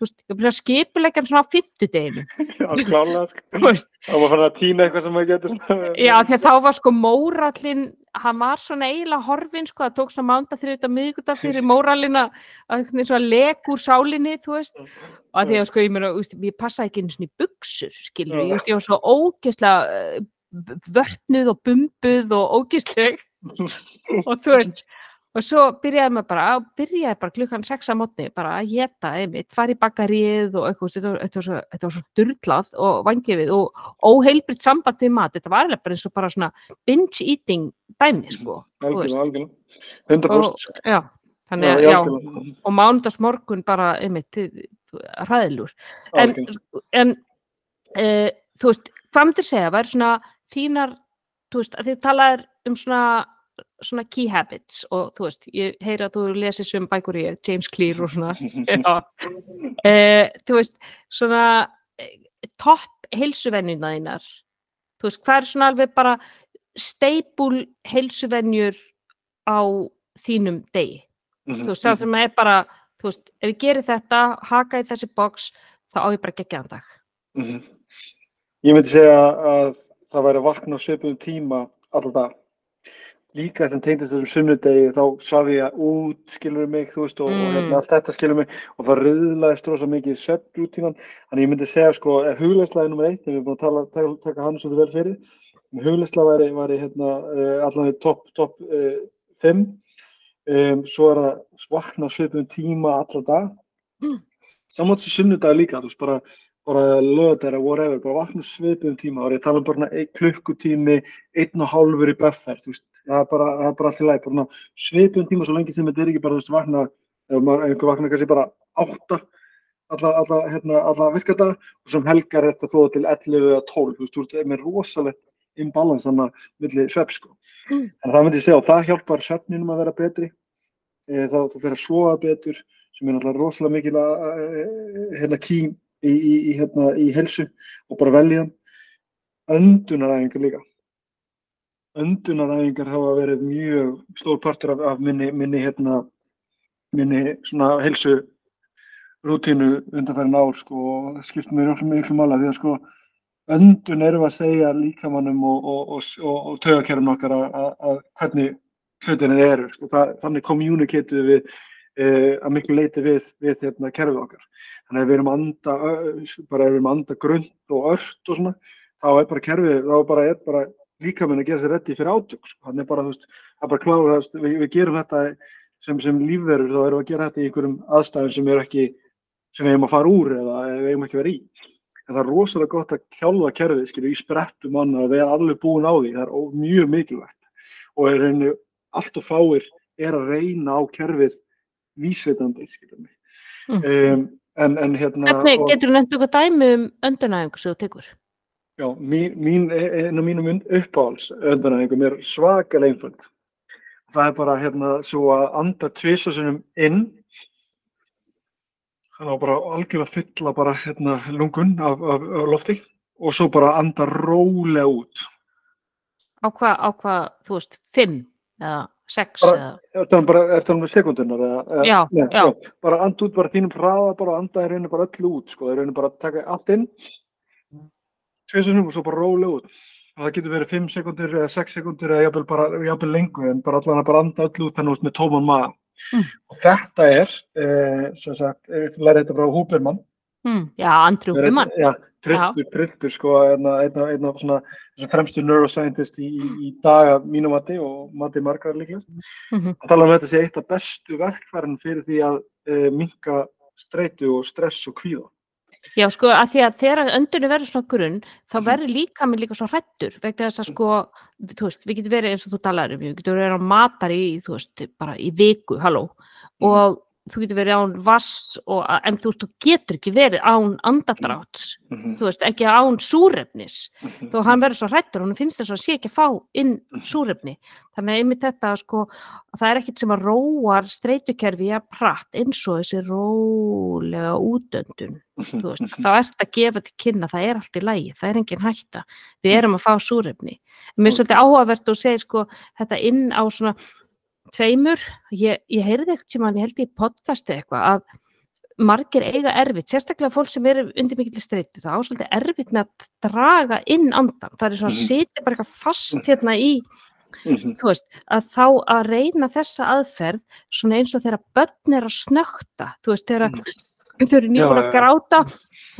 þú veist, ég byrja að skipilegja hann svona á fimmtudeginu, Já, klálega, sko. þú veist, Það var fann að týna eitthvað sem maður getur. Já, því að þá var sko mórallin, hann var svona eiginlega horfin sko, það tók svona mánda þriðut að miðgudag fyrir mórallina að lek úr sálinni, þú veist, og að því að sko ég meina, ég passaði ekki einu svona í buksur, skilur, ég, veist, ég var svo ógeðslega eh, vötnuð og bumbuð og ógeðsleg. Og þú veist, og svo byrjaði maður bara, byrjaði bara klukkan sex að mótni, bara að geta einmitt, fara í bakarið og eitthvað, þetta var, svo, þetta var svo durglað og vangifið og óheilbritt samband við mat, þetta var alveg bara eins og bara svona binge eating dæmi, sko, þú veist. Algjörlega, algjörlega. 100% sko. Já, þannig að, Já, já, og mánudags morgun bara, einmitt, ræðilur. En, en uh, þú veist, hvað myndir segja, væri svona þínar, þú veist, að þið talaðir um svona svona key habits og þú veist, ég heyra að þú lesið sem bækur ég, James Clear og svona. Uh, þú veist svona uh, topp heilsuvenjuna þínar. Þú veist, hvað er svona alveg bara steipul heilsuvenjur á þínum degi? Mhm, þú veist, það sem er bara þú veist, ef ég gerir þetta, haka í þessi box þá á ég bara geggjaðan dag. Mhm. Ég myndi segja að það væri að vakna á svipum tíma alltaf. Líka þegar tengdist þessum sunnudegi þá svaf ég út, skilur mig, þú veist, og, Mm. og hérna, allt þetta skilur mig og það riðlaðist rosa mikið svefnrútínan. Þannig ég myndi segja, sko, er nummer eitt, þegar við erum búin að tala, taka, taka hann svolítið vel fyrir. Hugleislega væri, væri hérna, uh, allan í topp, topp uh, 5. Um, svo er það vakna á svipum tíma alla dag. Mm. Samátt sem sunnudag líka, þú veist, bara bara löðar eða whatever, bara vakna svipum tíma og ég tala um bara einn klukkutími, einn og hálfur í buffer, þú veist, það er bara, það er bara allt í læg, bara svipum tíma svo lengi sem þetta er ekki bara, þú veist, vakna, ef maður, einhver vakna kannski bara átta, alla, alla, hérna, alla virkadaga og sem helgar þetta þó til 11 eða 12, þú veist, þú veist, með rosalegt imbalans þannig milli svepp, sko. Mm. En það myndi ég segja, og það hjálpar svefninum að vera betri, e, þá þú fyrir að sofa betur, sem er náttúrulega rosalega mikil að, að, hérna, kým í, í, í, hérna, í helsu og bara velja hann. Öndunaræfingar líka. Öndunaræfingar hafa verið mjög stór partur af, af minni, minni, hérna, minni svona helsu rútínu undanfærin ár sko og skipt mér miklu mála því að sko öndun við að segja líkamannum og, og, og, og, taugakerfum okkar að, hvernig hlutinir eru sko. Það, þannig kommuniketum við eh, að miklu leiti við, við hérna, kerfið okkar. Þannig að við erum anda, bara ef við erum anda grönt og ört og svona, þá er bara kerfið, þá er bara, er bara líkaminn að gera sér reddi fyrir átök. Sko. Þannig er bara, þú veist, það er bara veist, við, við gerum þetta sem, sem lífverur, þá erum við að gera þetta í einhverjum aðstæðum sem eru ekki, sem við eigum að fara úr eða við eigum ekki að vera í. En það er rosalega gott að kjálfa kerfið, skilju, í sprettum manna og við erum alveg búin á því, það er ó- mjög mikilvægt. Og er henni allt og fáir er að reyna á kerfið vísveitandi, skilju. Mm. Um, en, en hérna... Hvernig getur þú nefnt eitthvað dæmi um öndunæfingu sem þú tekur? Já, mín, mín, einn af mínum uppáhalds öndanæðingum er svakalega einföld. Það er bara hérna svo að anda tvisasunum inn, þannig að bara algjörlega fylla bara hérna lungun af, af, af lofti og svo bara anda rólega út. Á hvað, á hvað, þú veist, fimm eða sex Bara- eða, Er það bara, er það með sekundunar? Eða, eða- Já, Nei, já. Bara anda út, bara þínum hraða, bara anda í rauninu bara öllu út, sko. Er rauninu bara taka allt inn, tvisasunum og svo bara rólega út. og það getur verið 5 sekundur eða 6 sekundur eða jafnvel bara jafnvel lengur en bara allan að bara anda öll út þannig út með tóman maður. Mm. Og þetta er, eh, sem sagt, ég lærði þetta frá Húbermann, Mm. Já, Verið- Human. Já, tristur, tristur sko, einn af, svona, fremstu neuroscientist í, í, í dag að mínu mati og mati margar. Mhm. Hann tala um að þetta sé eitt af bestu verkfærin fyrir því að e, minka streitu og stress og kvíða. Já, sko, að því að þegar öndunni verður svona grunn, þá Mhm. verður líka mér líka svo hrættur, vegna þess að sko, þú veist, við getum verið eins og þú talar um, við getum verið á matar í, þú veist, bara í viku, halló, Mhm. og þú getur verið án vass, og, en þú veist, þú getur ekki verið án andadráts, Mhm, þú veist, ekki án súrefnis, mhm, þó hann verður svo hrættur, hann finnst þess að sé ekki að fá inn Mhm. súrefni, þannig að einmitt þetta, sko, að það er ekkit sem að róar streitukerfi að pratt eins og þessi rólega útöndun. Mhm, þú veist, þá ert að gefa til kynna það er allt í lægi, það er engin hætta. Við erum að fá súrefni. Mér er svolítið áhugavert og segir sko þetta inn á svona tveimur ég, ég heyrði ekkert tíma ég held í podcasti eitthvað að margir eiga erfitt, sérstaklega fólk sem eru undir mikill streitu, það á svolítið erfitt með að draga inn andan, það er svona að Mhm. sitja bara eitthvað fast hérna í mhm, þú veist, að þá að reyna þessa aðferð svona eins og þegar börn er að snökta, þú veist, þegar þau eru nýbúin að gráta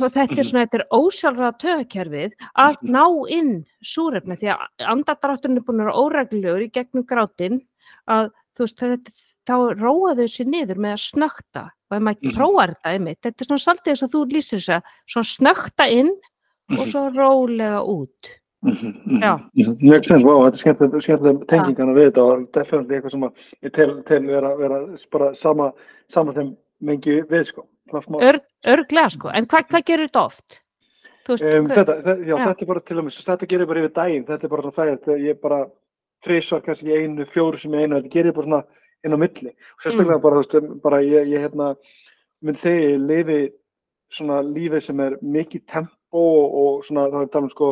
og þetta er Mhm. svona, þetta er ósjálfraða tögakerfið að Mhm. ná inn súrefni því að andadrátturinn er búin að vera óreglulegur í gegnum grátin að þú veist, þetta, þá róa þau sér niður með að snökta og ef maður Mhm. prófar þetta einmitt, þetta er svona svolítið eins og þú lýsir þess að svona snökta inn og mhm, svo rólega út. mhm, Já. mhm. Mjög sens, vá, þetta er skemmtileg tengingana við þetta og definitíli eitthvað sem ég tel, tel vera, vera bara sama, sama þeim mengi við sko. Ör, örglega sko, en hvað, hvað gerir þetta oft? Veist, Um, þetta, þetta, já, Já. þetta er bara til og með, þetta gerir bara yfir daginn, þetta er bara þegar ég bara þrísvar kannski einu, fjóru sem einu, þetta gerir bara svona inn á milli. Og sérstaklega Mm. bara, þú veist, bara ég, ég hérna, myndi segja, ég lifi svona lífi sem er mikið tempo og, og svona, þá er talað um sko,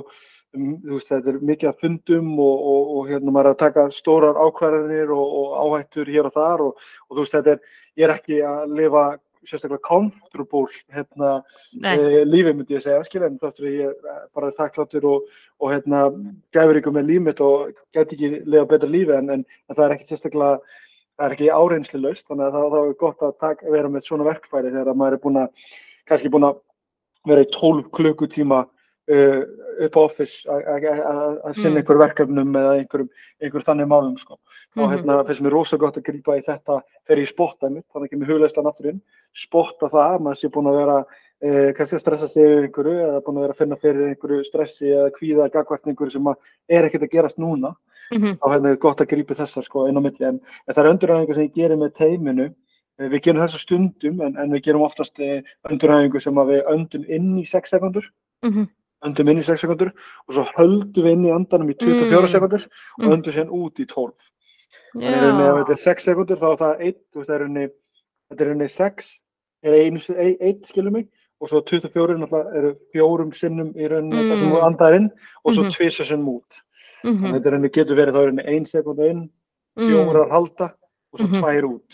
um, þú veist, þetta er mikið af fundum og, og, og hérna, maður er að taka stórar ákvarðanir og, og áhættur hér og þar og, og þú veist, þetta er, ég er ekki að lifa sérstaklega comfortable hérna, e, lífi myndi ég segja, skilja, en þáttur ég bara þakkláttur og, og hérna, gæfur ykkur með líf mitt og gæti ekki lifa betra lífi en, en, en það er ekki sérstaklega, það er ekki áreynslu laust, þannig að það, er gott að taka, vera með svona verkfæri þegar maður er búin að, kannski búin að vera í 12 klukkutíma uh, upp á office að- sinna Mm. einhver verkefnum eða einhverjum, einhver þannig málum sko. Þá Mhm. hérna, finnst mér rosa gott að grípa í þetta þegar ég spotta mitt, þannig ekki með hugleislan aftur inn, spotta það, að maður sé búin að vera eh, kannski að stressa sig yfir einhverju eða búin að vera að finna fyrir einhverju stressi eða kvíða gagvart einhverju sem er ekkert að gerast núna. Mhm, þá hérna er gott að grípa þessar sko inn á milli. En, en það er öndurhæfingu sem ég gerir með teiminu. Eh, við gerum þessa stundum en, en við gerum oftast öndurhæfingu sem að við öndum inn í 6 sekundur mhm, öndum inn í 6 sekundur og svo höldum við inn í andanum í 24 Mm. sekundur og Mm. öndum sér út í 12 þannig að rauninni ef þetta er 6 sekundur þá er það 1 þú veist er rauninni þetta er rauninni 6 er einu, 1 skilur mig og svo 24 náttúrulega eru fjórum sinnum í rauninni það sem Mm. þú andar inn og svo Mhm. tvisar sinnum út þannig mhm, að þetta rauninni getur verið þá rauninni 1 sekunda inn mm, fjórar halda og svo Mhm. tvær út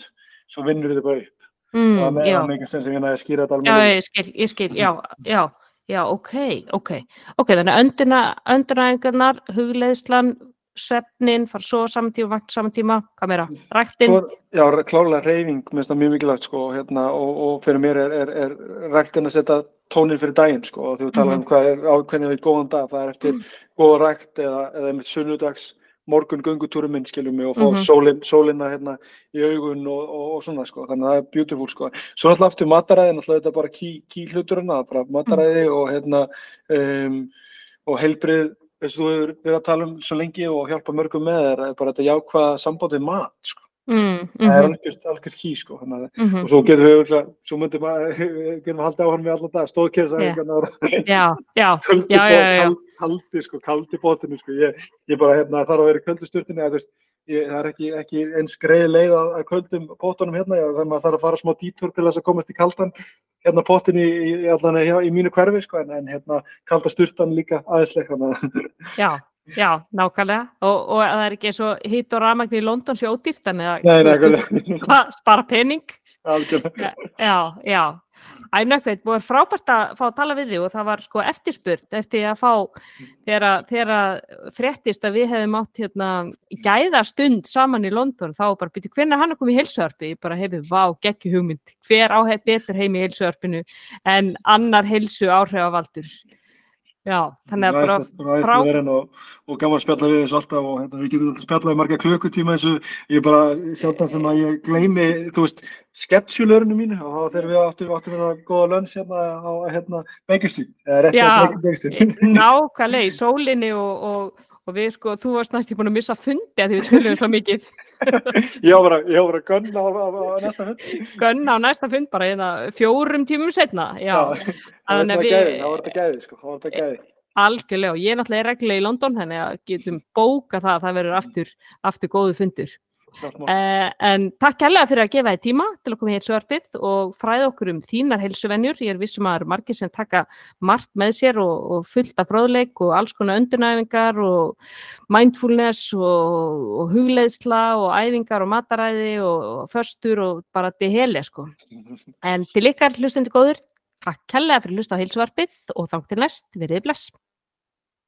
svo vinnur þið bara upp mm, það með já, það mikið sem ég næði að skýra þetta já, alveg ég skil, ég skil, já, já, já, ok, ok, ok, þannig að önduna, öndunæðingarnar, hugleiðslan, svefnin, fara svo saman tíma, vakt saman tíma, hvað meira, ræktin, Svo, já, klárlega reyfing minnst það mjög mikilvægt sko, hérna, og, og fyrir mér er, er, er ræktin að setja tónin fyrir daginn sko, og þú talar um hvað er á hvernig við góðan dag, það er eftir Mhm. góða rækt eða, eða einmitt sunnudags morgun göngutúrum minn skiljum mig og fá Mhm. sólin, sólina hérna í augun og, og, og svona sko, þannig að það er beautiful sko. Svo náttúrulega aftur mataræði, náttúrulega þetta er bara key, key hlutur hana, bara mataræði og hérna um, og heilbrið, veistu þú hefur verið að tala um svo lengi og hjálpa mörgum með er bara þetta jákvæða samband við mat sko. Mm, Það er mhm, algjört ký sko, þannig að mhm, og svo getum við örugglega- svo myndum við við haldið áhörn með allan dag stóðkerðsæðingarnar kaldi, sko, kaldi bóttinu sko, ég, ég bara hérna þarf að vera í köldu sturtinni að þú veist, ég, það er ekki, ekki eins greið leið að, að köldum pótunum hérna, þannig að maður þarf að fara smá dítur til þess að komast í kaldan hérna pótin í, í, í mínu hverfi sko, en, en hérna kalda sturtan líka aðeinsleik já, já, nákvæmlega, og, og það er ekki eins og hitt og rafmagn í London sé ódýrt, þannig að nei, nei, þú veist, nei, hvað, spara pening, algjörlega. Já, já, Ænökkveit, búið frábært að fá að tala við þig og það var sko eftirspurt eftir að fá þegar að fréttist að við hefum átt hérna gæða stund saman í London þá bara byrju hvernig hann er komið í heilsuarpi ég bara hefði vá, geggi hugmynd. Hver áhef betur heim í heilsuarpinu en annar heilsu áhrifavaldur Já, þannig að bara frá... Og, og gaman spjalla við þessu alltaf og hérna, við getum alltaf spjallað í marga klukkutíma eins og ég bara sjálfdan sem að ég gleymi, þú veist, sketsjulörinu mínu og þegar við áttum við að góða lönns hérna á hérna Beikistík, eða rétt á Beikistík. Nákvæmlega í sólinni og, og, og við sko, þú varst næst í búin að missa fundi að því við töluðum svo mikið. ég var bara, bara gönn á, á, á næsta fund. Gönn á næsta fund bara, hérna, fjórum tímum setna, já. já. Það var þetta gæði, sko, það var þetta gæði. Algjörlega og ég er náttúrulega reglulega í London þannig að getum bóka það að það verður aftur, aftur góðu fundur. Uh, en takk kærlega fyrir að gefa þið tíma til að koma hér svarpið og fræða okkur um þínar heilsuvennjur. Ég er vissum að það eru margir sem taka margt með sér og, og fullt af fróðleik og alls konar öndunæfingar og mindfulness og, og hugleðsla og æfingar og mataræði og, og förstur og bara til heli sko. En til ykkar hlustundi góður, takk kærlega fyrir að hlusta á heilsuvarpið og þangt til næst, verið bless.